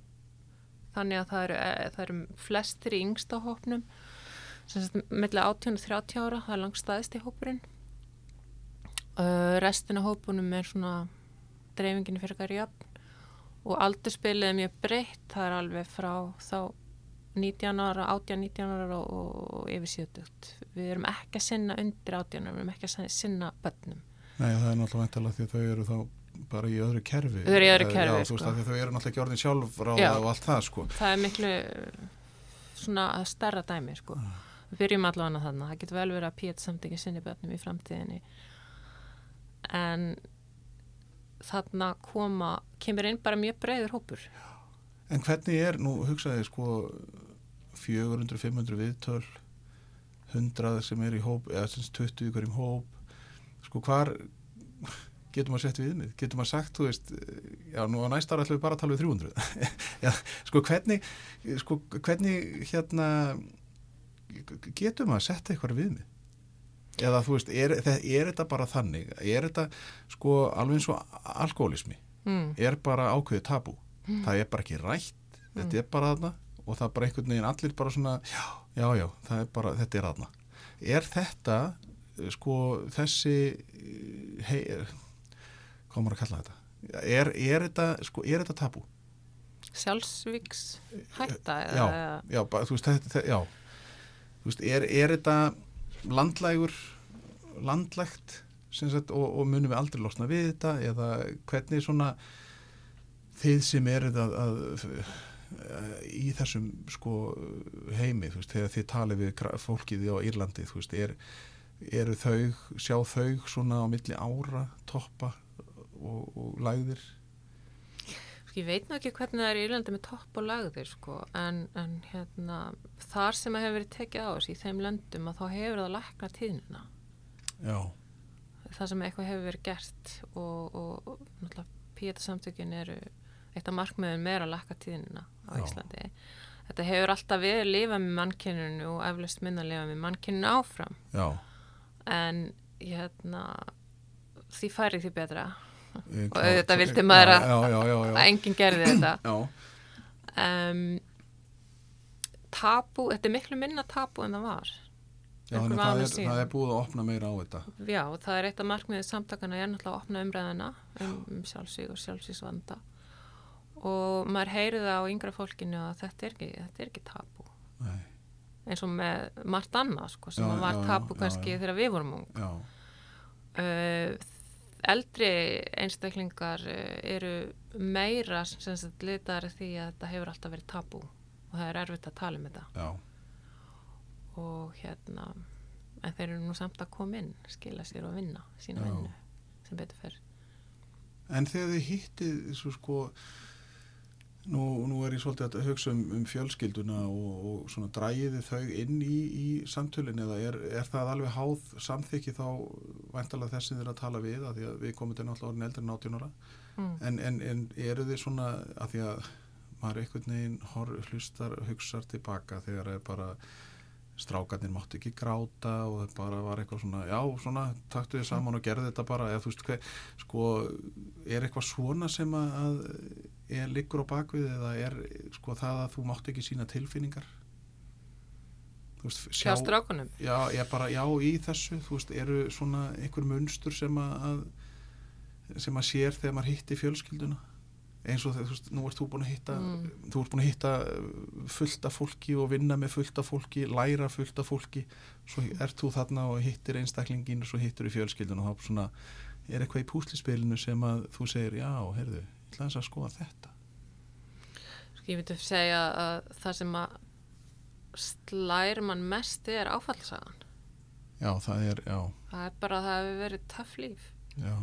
þannig að það eru, eh, það eru flestir í yngsta hópnum, millega 18 og 30 ára, það er langstæðist í hópurinn. Uh, restin af hópunum er svona dreifingin fyrir hverju jafn og aldurspilið er mjög breytt, það er alveg frá þá 19 ára, 18-19 ára og, og yfir 70. Við erum ekki að sinna undir 18 ára, við erum ekki að sinna bönnum. Nei, það er náttúrulega væntalega því að þau eru þá bara í öðru kerfi. Þau eru í öðru Eh, kerfi, Já, þú sko. veist, þau eru náttúrulega ekki orðin sjálfráða Já. og allt það, sko. það er miklu svona stærra dæmi sko. við byrjum allavega þarna það getur vel verið að Pét samt ekki sinni börnum í framtíðinni en þarna koma kemur inn bara mjög breiður hópur En hvernig er, nú hugsaði sko 400-500 viðtöl 100 sem er í hóp eða sem sagt 20 ykkur í hóp sko hvar getur maður sett viðmið, getur maður sagt þú veist, já nú á næsta ára ætlum við bara að tala við 300 já, sko hvernig sko hvernig hérna getur maður að setja eitthvað viðmið? Eða þú veist, er, er, þetta bara þannig, er þetta sko alveg eins og alkoholismi mm. er bara ákveðið tabú? Það er bara ekki rætt, þetta er bara þarna og það er bara einhvern veginn allir bara svona já, já, já, er bara, þetta er þarna. Er þetta eh, sko þessi eh, hei, hvað maður að kalla þetta? Er, er þetta, sko, er þetta tabú? Sjálfsvíks hætta já, eða, já, bara, þú veist, þetta, já. Þú veist, er, er þetta landlægur landlægt sagt, og, og munum við aldrei losna við þetta eða hvernig svona þið sem eruð að, að í þessum sko heimi, þú veist, þegar þið talið við fólkið á Írlandi, þú veist, er, eru þau, sjá þau svona á milli ára, toppa og, og lægðir Sko, ég veit nú ekki hvernig það er í Írlandi með topp og lagðir sko, en, en hérna, þar sem að hefur verið tekið á þessu í þeim löndum að þá hefur það lækna tíðnina. Já, það sem eitthvað hefur verið gert og, og, og náttúrulega píetasamtökin eru eitt af markmiðum meira að lakka tíðinina á Já. Íslandi. Þetta hefur alltaf verið að lifa með mannkyninu og eflaust minna að lifa með mannkyninu áfram. Já. En hérna því færi því betra Og auðvitað vildi maður að- já, já, já, að enginn gerði þetta. Um, tabu, þetta er miklu minna tabu en það var. Það er, það er búið að opna meira á þetta. Já, það er eitt af markmiðið samtakana er náttúrulega að opna umræðina um, um sjálfsvík og sjálfsvíksvanda og maður heyri það á yngra fólkinu að þetta er ekki, þetta er ekki tabu. Nei, eins og með margt annað sko, sem Já, var já, já, kannski já. þegar við vorum ung. já, Uh, eldri einstaklingar uh, eru meira sem sagt litaðar því að þetta hefur alltaf verið tabu og það er erfitt að tala um þetta. Já, og hérna en þeir eru nú samt að koma inn skila sér og vinna sína Já. vinnu sem betur fer. En þegar þið hittið svo sko Nú, nú er ég svolítið að hugsa um, um fjölskylduna og, og svona drægiði þau inn í, í samtölinn eða er, er það alveg háð samþykki þá væntalega þessi þeir að tala við að því að við komum til náttúrulega orðin eldri en 18 ára Mm. en, en, en eru þið svona að því að maður einhvern veginn hor, hlustar, hugsar tilbaka þegar er bara strákarnir mátti ekki gráta og það bara var eitthvað svona, já, svona taktu þið saman og gerði þetta bara, eða þú veist hver, sko, er eitthvað svona sem að er liggur á bakvið eða er sko það að þú mátti ekki sína tilfinningar? Þú veist, Sjá já, ég bara, já, í þessu þú veist, eru svona einhver munstur sem að, sem að sér þegar maður hitti fjölskylduna? Eins og þegar, þú veist, nú ert þú búin að hitta Mm. þú ert búin að hitta fullt af fólki og vinna með fullt af fólki læra fullt af fólki. Svo ert þú þarna og hittir einstaklingin og svo hittir í fjölskylduna og þá svona er eitthvað í púslispilinu sem að þú segir, já, heyrðu, ætla þess að skoða þetta Sko, ég veit að segja að það sem að slær mann mest er áfallsagan. já, það er, já, Það er bara að það hefur verið töff líf. já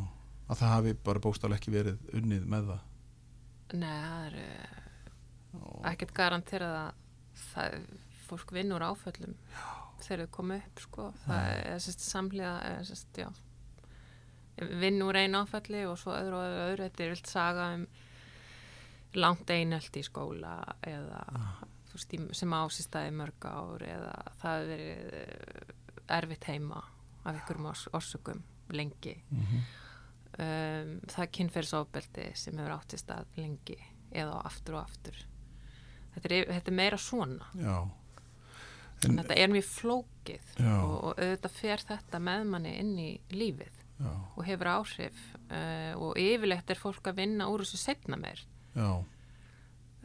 að það hafi bara bókstaflega ekki verið unnið með það Nei, það er uh, ekkert garanterað að það, fólk vinnur áföllum Já. þegar þau koma upp, sko. Það Nei. er sérst samlega, er sérst, já, vinnur einu áfalli og svo öðru og öðru. Þetta er vilt saga um langt einelt í skóla eða þú veist, sem ásistæði mörg ár eða það hefur verið erfitt heima af einhverjum ors orsökum lengi. mm -hmm. um, það er kynferðsofbeldi sem hefur átt í stað lengi eða aftur og aftur þetta er, þetta er meira svona já en þetta er mjög flókið og, og auðvitað fer þetta með manni inn í lífið já, og hefur áhrif uh, og yfirleitt er fólk að vinna úr þessu setna meir. Já.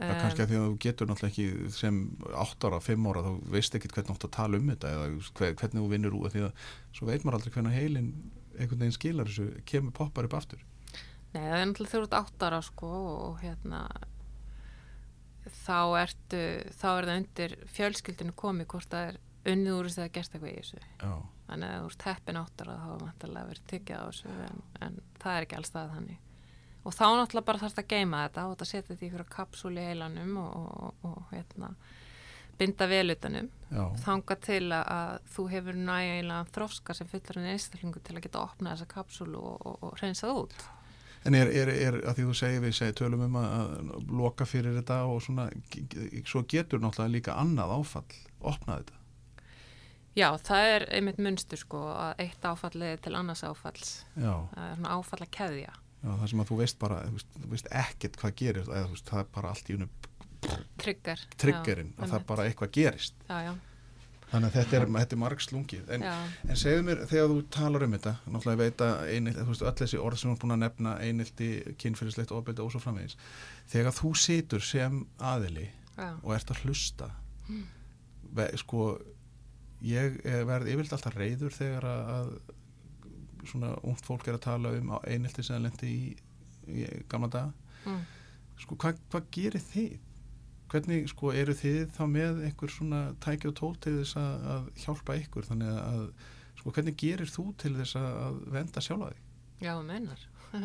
Það er kannski að því að þú getur náttúrulega ekki sem 8 ára, 5 ára, þú veist ekkit hvernig þú átt að tala um þetta eða hver, hvernig þú vinnur úr því að svo veit maður aldrei hvernig heilin einhvern veginn skilar þessu, kemur poppar upp aftur. Nei, það er náttúrulega þú ert áttara sko og hérna þá ertu, þá er það undir fjölskyldinu komið hvort það er unnið úr þess að gert eitthvað í þessu. Já, þannig að þú ert heppin áttara þá er vantarlega verið tekið á þessu en, en það er ekki alls það þannig. Og þá náttúrulega bara þarfst að geima þetta og þetta setja þetta í ykkur kapsúl í heilanum og, og, og hérna binda velutanum þanga til að, að þú hefur nægilega þroska sem fullar en einstaklingu til að geta opnað þessa kapsúlu og, og, og reynsað út. En er, er, er að því þú segir við segir tölum um að, að loka fyrir þetta og svona, svo getur náttúrulega líka annað áfall, opnað þetta. Já, það er einmitt munstur sko að eitt áfall leiði til annars áfalls. Já, það er svona áfall að keðja. Já, það sem að þú veist bara, þú veist, þú veist ekkert hvað gerist, eða veist, það er bara allt í unum trigger. Triggerinn, að það bara eitthvað gerist. Já, já, Þannig að þetta er, þetta er margslungið. En, já, En segðu mér, þegar þú talar um þetta, náttúrulega ég veit að einil, þú veist, öll þessi orð sem þú er búin að nefna, einildi, kynfyrirslegt, ofbeldi og svo framvegis, þegar þú situr sem aðili og ert að hlusta, ve, sko, ég eh, verð yfirleitt alltaf reyður þegar að, svona ungt fólk er að tala um einildi sem það lendi í, í gamla daga. mm. Sko, hvað hva gerir þið? Hvernig, sko, eru þið þá með einhver svona tæki og tól til þess að, að hjálpa ykkur? Þannig að, sko, hvernig gerir þú til þess að, venda sjálfa þig? já, meinar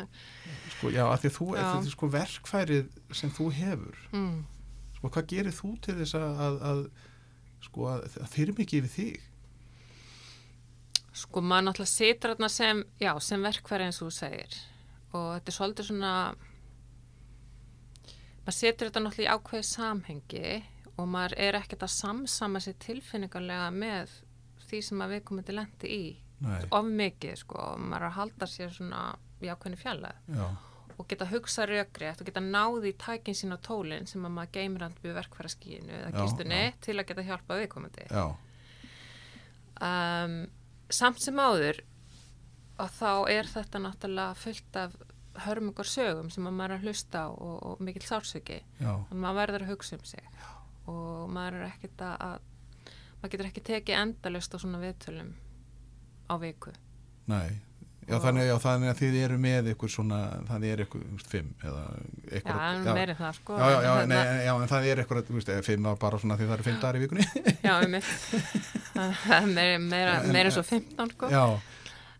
Sko, já, að því að þú, að því, sko, verkfærið sem þú hefur, mm. sko, hvað gerir þú til þess að, að, að sko, að, að þyrm ekki yfir þig? Sko maður náttúrulega situr þarna sem, já, sem verkfæri eins og þú segir. Og þetta er svolítið svona maður situr þetta náttúrulega í ákveðið samhengi og maður er ekkert að samsama sér tilfinningarlega með því sem að við komum til lendi í. Nei, of mikið sko, maður er að halda sér svona í ákveðinu fjallega já, og geta hugsa rökrétt og geta náði í tækin sín á tólinn sem að maður geymir hann við verkfæraskíinu eða já. til að geta hjálpa viðkomandi um, samt sem áður og þá er þetta náttúrulega fullt af hörmungar sögum sem að maður er að hlusta á og, og mikill sársöki já, og maður verður að hugsa um sig Já. og maður er ekkert að, að maður getur ekki tekið endalust á svona viðtölum á viku nei. Já, þannig, já, þannig að þið eru með ykkur svona, þannig er ykkur, þú veist, fimm eða Já, ykkur, en meiri það sko Já, já, já, en nei, hérna- já, en það er eitthvað, þú veist, fimm var bara svona því það eru fimm dagar í vikunni. já, um meira, meira, En- meira svo 15 sko. Já,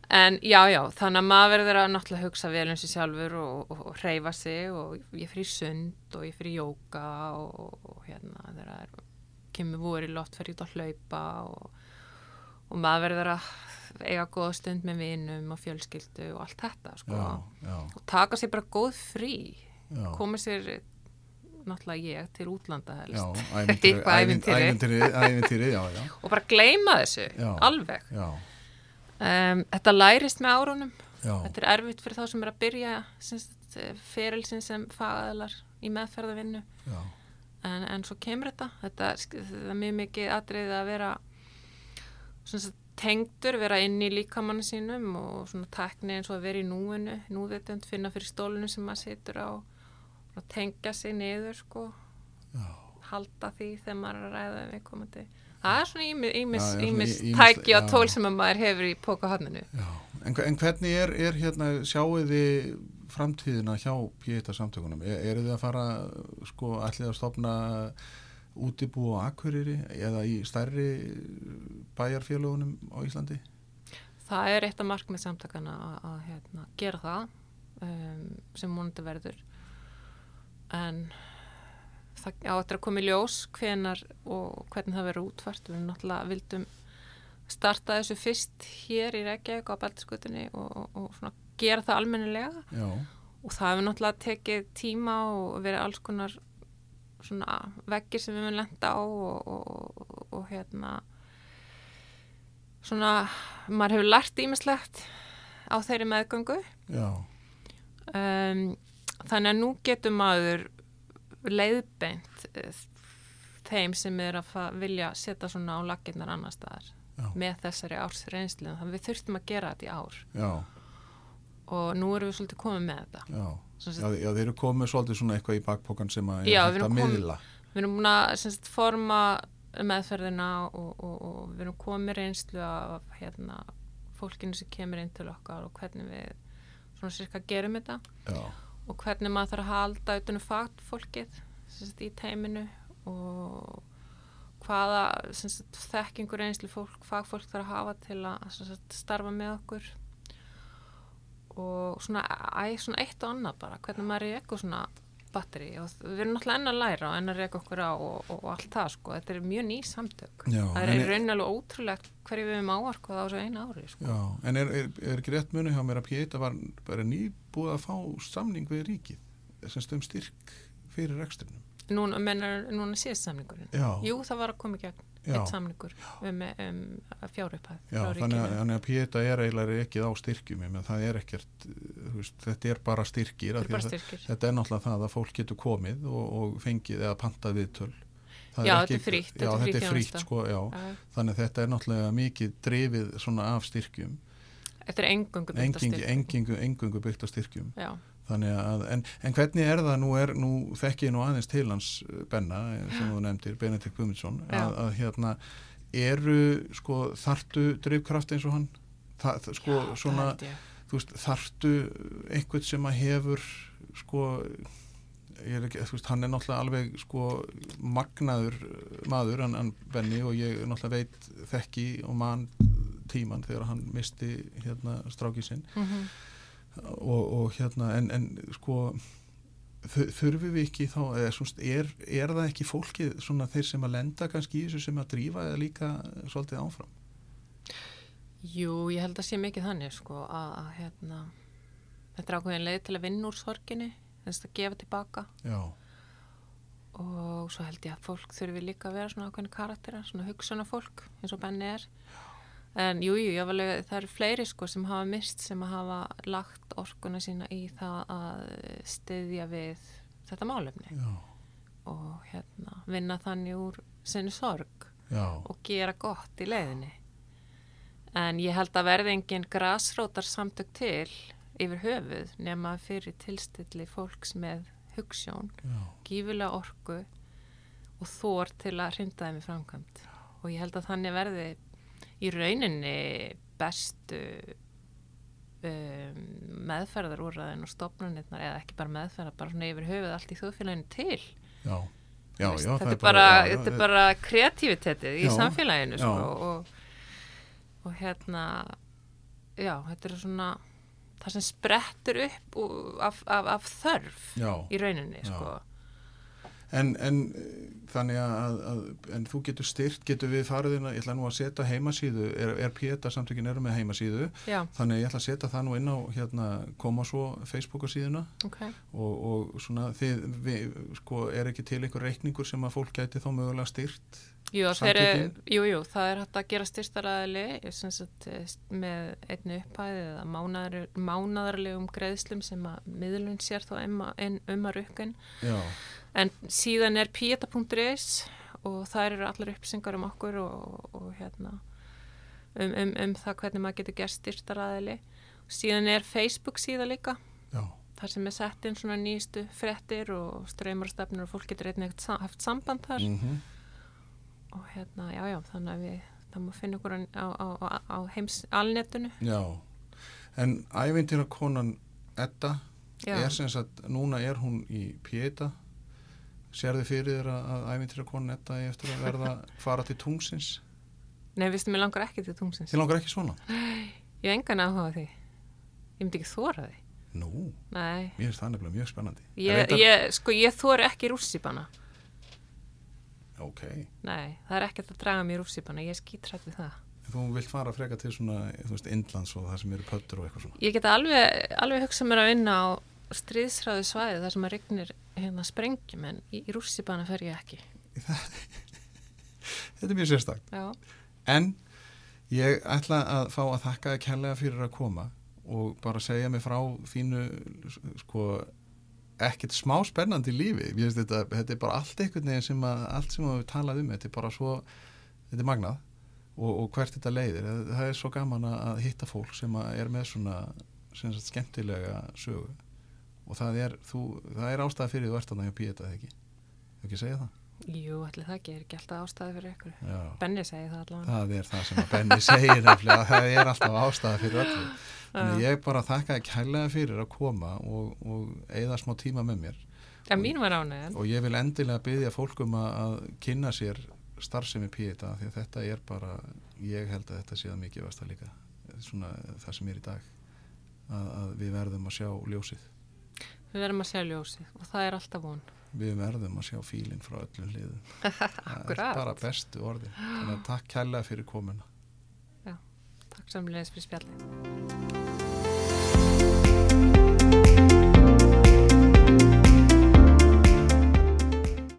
En já, já, þannig að maður verður að náttúrulega hugsa vel um sig sjálfur og, og, og hreyfa sig og ég fyrir sund og ég fyrir jóka og, og hérna þegar það er, kemur voru í loft fyrir út að hlaupa og, og maður verður að eiga góða stund með vinum og fjölskyldu og allt þetta sko. já, já, og taka sér bara góð frí. Koma sér náttúrulega ég til útlanda helst. Eitthvað ævintýri. og bara gleyma þessu, alveg. um, þetta lærist með árunum. Þetta er erfitt fyrir þá sem er að byrja ferilsin sem fagaðalar í meðferðavinnu en, en svo kemur þetta. Þetta það er mjög mikið atriðið að vera svona tengdur, vera inn í líkamannu sínum og svona tekni eins og að vera í núinu núvitund, finna fyrir stólinu sem maður situr á og tengja sig niður sko já. halda því þegar maður er að ræða við komandi það er svona ímis, tæki og tól sem að maður hefur í pókahotninu já. En, en hvernig er, er hérna, sjáu þið framtíðina hjá Pieta samtökunum? Er, eru þið að fara, sko, ætlið að stopna útibú og akkurýri eða í stærri bæjarfélagunum á Íslandi? Það er eitt af markmið samtakana að, að hérna, gera það um, sem múnandi verður. En það á eftir að koma í ljós hvenar og hvernig það verður útfært. Við náttúrulega vildum starta þessu fyrst hér í Reykjavík á Baltiskutinni og, og, og gera það almennilega. Já, og það hefur náttúrulega tekið tíma og verið alls konar svona veggir sem við mun lenda á og, og, og, og hérna svona maður hefur lært ímislegt á þeirri meðgöngu. Um, þannig að nú getur maður leiðbeint eh, þeim sem er að vilja setja svona á laginnar annar staðar Já. með þessari árs reynslu þannig að við þurftum að gera þetta í ár. Já, og nú erum við svolítið komið með þetta. Já. Já, já, þeir eru komið svolítið svona eitthvað í bakpokan sem að Já, hægt að miðla. við erum búin að sem sagt, forma meðferðina og, og, og við erum komið reynslu af hérna, fólkinu sem kemur inn til okkar og hvernig við svona sirka gerum þetta. Já, og hvernig maður þarf að halda utanum fagfólkið sem sagt, í teiminu og hvaða sem sagt, þekkingur reynslu fólk, fagfólk þarf að hafa til að starfa með okkur og svona, æ, svona eitt og annað bara, hvernig maður er eitthvað svona batteri og við erum náttúrulega enn að læra og enn að reyka okkur á og, og, allt það sko, þetta er mjög ný samtök. Já, það er er- alveg ótrúlegt hverju við erum áarkað á þessu eina ári sko. já, en er, er, er ekki rétt muni hjá mér að Pieta var bara nýbúið að fá samning við ríkið sem stum styrk fyrir rekstrinum? núna, mennar, núna síðast samningurinn? Jú, það var að koma í gegn eitt samningur um, um frá þannig, að, að Pieta er eiginlega ekki á styrkjum, það er ekkert, veist, þetta er bara styrkir. Af er bara að styrkir. Þetta er náttúrulega það að fólk getur komið og, og fengið eða pantað viðtöl. Það Já, ekki- þetta er frítt, Já, þetta er frítt, sko, já. Já, Þannig að þetta er náttúrulega mikið drifið svona af styrkjum. Þetta er engungu byggt á Engingu, styrk. engingu, engungu byggt á styrkjum. Já, Þannig að, en, en hvernig er það nú er, nú þekki ég nú aðeins til hans uh, Benna, eh, sem þú nefndir, Benedikt Guðmundsson, að, að hérna eru, sko, þartu drifkraft eins og hann? Það, sko, Já, svona, þú veist, þartu einhvern sem að hefur, sko, er ekki, veist, hann er náttúrulega alveg, sko, magnaður uh, maður, hann, Benni, og ég náttúrulega veit þekki og mann tíman þegar hann misti, hérna, strákið sinn Mhm. Og, og hérna en, en sko þu- þurfum við ekki þá er, er það ekki fólkið svona þeir sem að lenda kannski í þessu sem að drífa eða líka svolítið áfram? Jú, ég held að sé mikið þannig sko að, að hérna þetta er ákveðin leið til að vinna úr sorginni þess að gefa tilbaka. Já, og svo held ég að fólk þurfi líka að vera svona ákveðin karakterar, svona hugsunna fólk eins og Benni er en jú, jú, það eru fleiri sko sem hafa mist sem hafa lagt orkuna sína í það að styðja við þetta málefni. Já, og hérna vinna þannig úr sinni sorg já, og gera gott í leiðinni. En ég held að verði engin grasrótar samtök til yfir höfuð nema fyrir tilstilli fólks með hugssjón, já, gífulega orku og þór til að hrinda þeim í framkvæmt. Og ég held að þannig verði í rauninni bestu um, meðferðarúrraðin og stopnunirnar, eða ekki bara meðferðar, bara svona yfir höfuð allt í þjóðfélaginu til. já, já, já þetta, er bara, já, bara kreativitetið í samfélaginu sko, og, og hérna já, þetta er svona það sem sprettur upp af, af, af þörf í rauninni, sko. En, en eh, þannig að, að en þú getur styrt, getur við farið inn að, ég ætla nú að setja heimasíðu, er, er Péta samtökin eru með heimasíðu, Já, þannig ég ætla að setja það nú inn á hérna koma svo Facebooka síðuna ok. og, og svona þið, við, sko, er ekki til einhver reikningur sem að fólk gæti þá mögulega styrt Jú, Samtökin? jú, jú, það er hægt að gera styrstaræðili eh, með einni upphæði eða mánaðar, mánaðarlegum greiðslum sem að miðlun sér þá um, að rukkun. En síðan er pieta.is og það eru allar uppsingar um okkur og, og hérna um, um, um það hvernig maður getur gert styrstaræðili. Síðan er Facebook síða líka. já, þar sem er sett inn svona nýjustu frettir og streymarstefnur og fólk getur einnig haft samband þar mm og hérna, já, já, þannig að við það má finna okkur á, á, á, á heims alnetinu. já en ævintýra konan Edda Já, er sem sagt, núna er hún í Péta sérðu fyrir þér að, að ævintýra konan Edda eigi eftir að verða fara til tungsins nei, viðstu, mér langar ekki til tungsins. þið langar ekki svona? Ég hef engan áhuga því. Ég myndi ekki þóra því. Nú, Nei, mér finnst það nefnilega mjög spennandi ég, Reyndar- ég, sko, ég þóra ekki rússipanna. Ok, Nei, það er ekkert að draga mér rússipanna, ég er skítrætt við það. þú vilt fara freka til svona, þú veist, Indlands og það sem eru pöttur og eitthvað svona Ég get alveg, alveg hugsað mér að vinna á stríðsræðu svæði þar sem að regnir hérna sprengjum en í, í rússipanna fer ég ekki. Þetta er mjög sérstak Já, En ég ætla að fá að þakka kærlega fyrir að koma og bara segja mig frá þínu sko ekkert smá spennandi lífi. Þetta, þetta er bara allt einhvern veginn sem að allt sem við talað um, þetta er bara svo þetta er magnað og, og hvert þetta leiðir. Það er svo gaman að- hitta fólk sem að er með svona sagt, skemmtilega sögu og það er, þú, það er ástæða fyrir þú ert að næja píeta ekki Hefur ekki að segja það? jú, allir það ekki, er ekki alltaf ástæði fyrir ykkur. Já. Benni segi það allavega. Það er það sem að Benni segir það er alltaf ástæða fyrir öllu. Já. ég bara þakka ekki kærlega fyrir að koma og, og eigða smá tíma með mér Já, mín var ánægðan. og ég vil endilega byggja fólkum að, kynna sér starfsemi píeta því að þetta er bara, ég held að þetta sé að mikið vasta líka, svona það sem er í dag, að, að við verðum að sjá ljósið, Við verðum að sjá ljósið og það er alltaf von. við verðum að sjá fílinn frá öllum liðum. Það er bara bestu orði. Þannig að takk kærlega fyrir komuna. Takk samlega fyrir spjallið.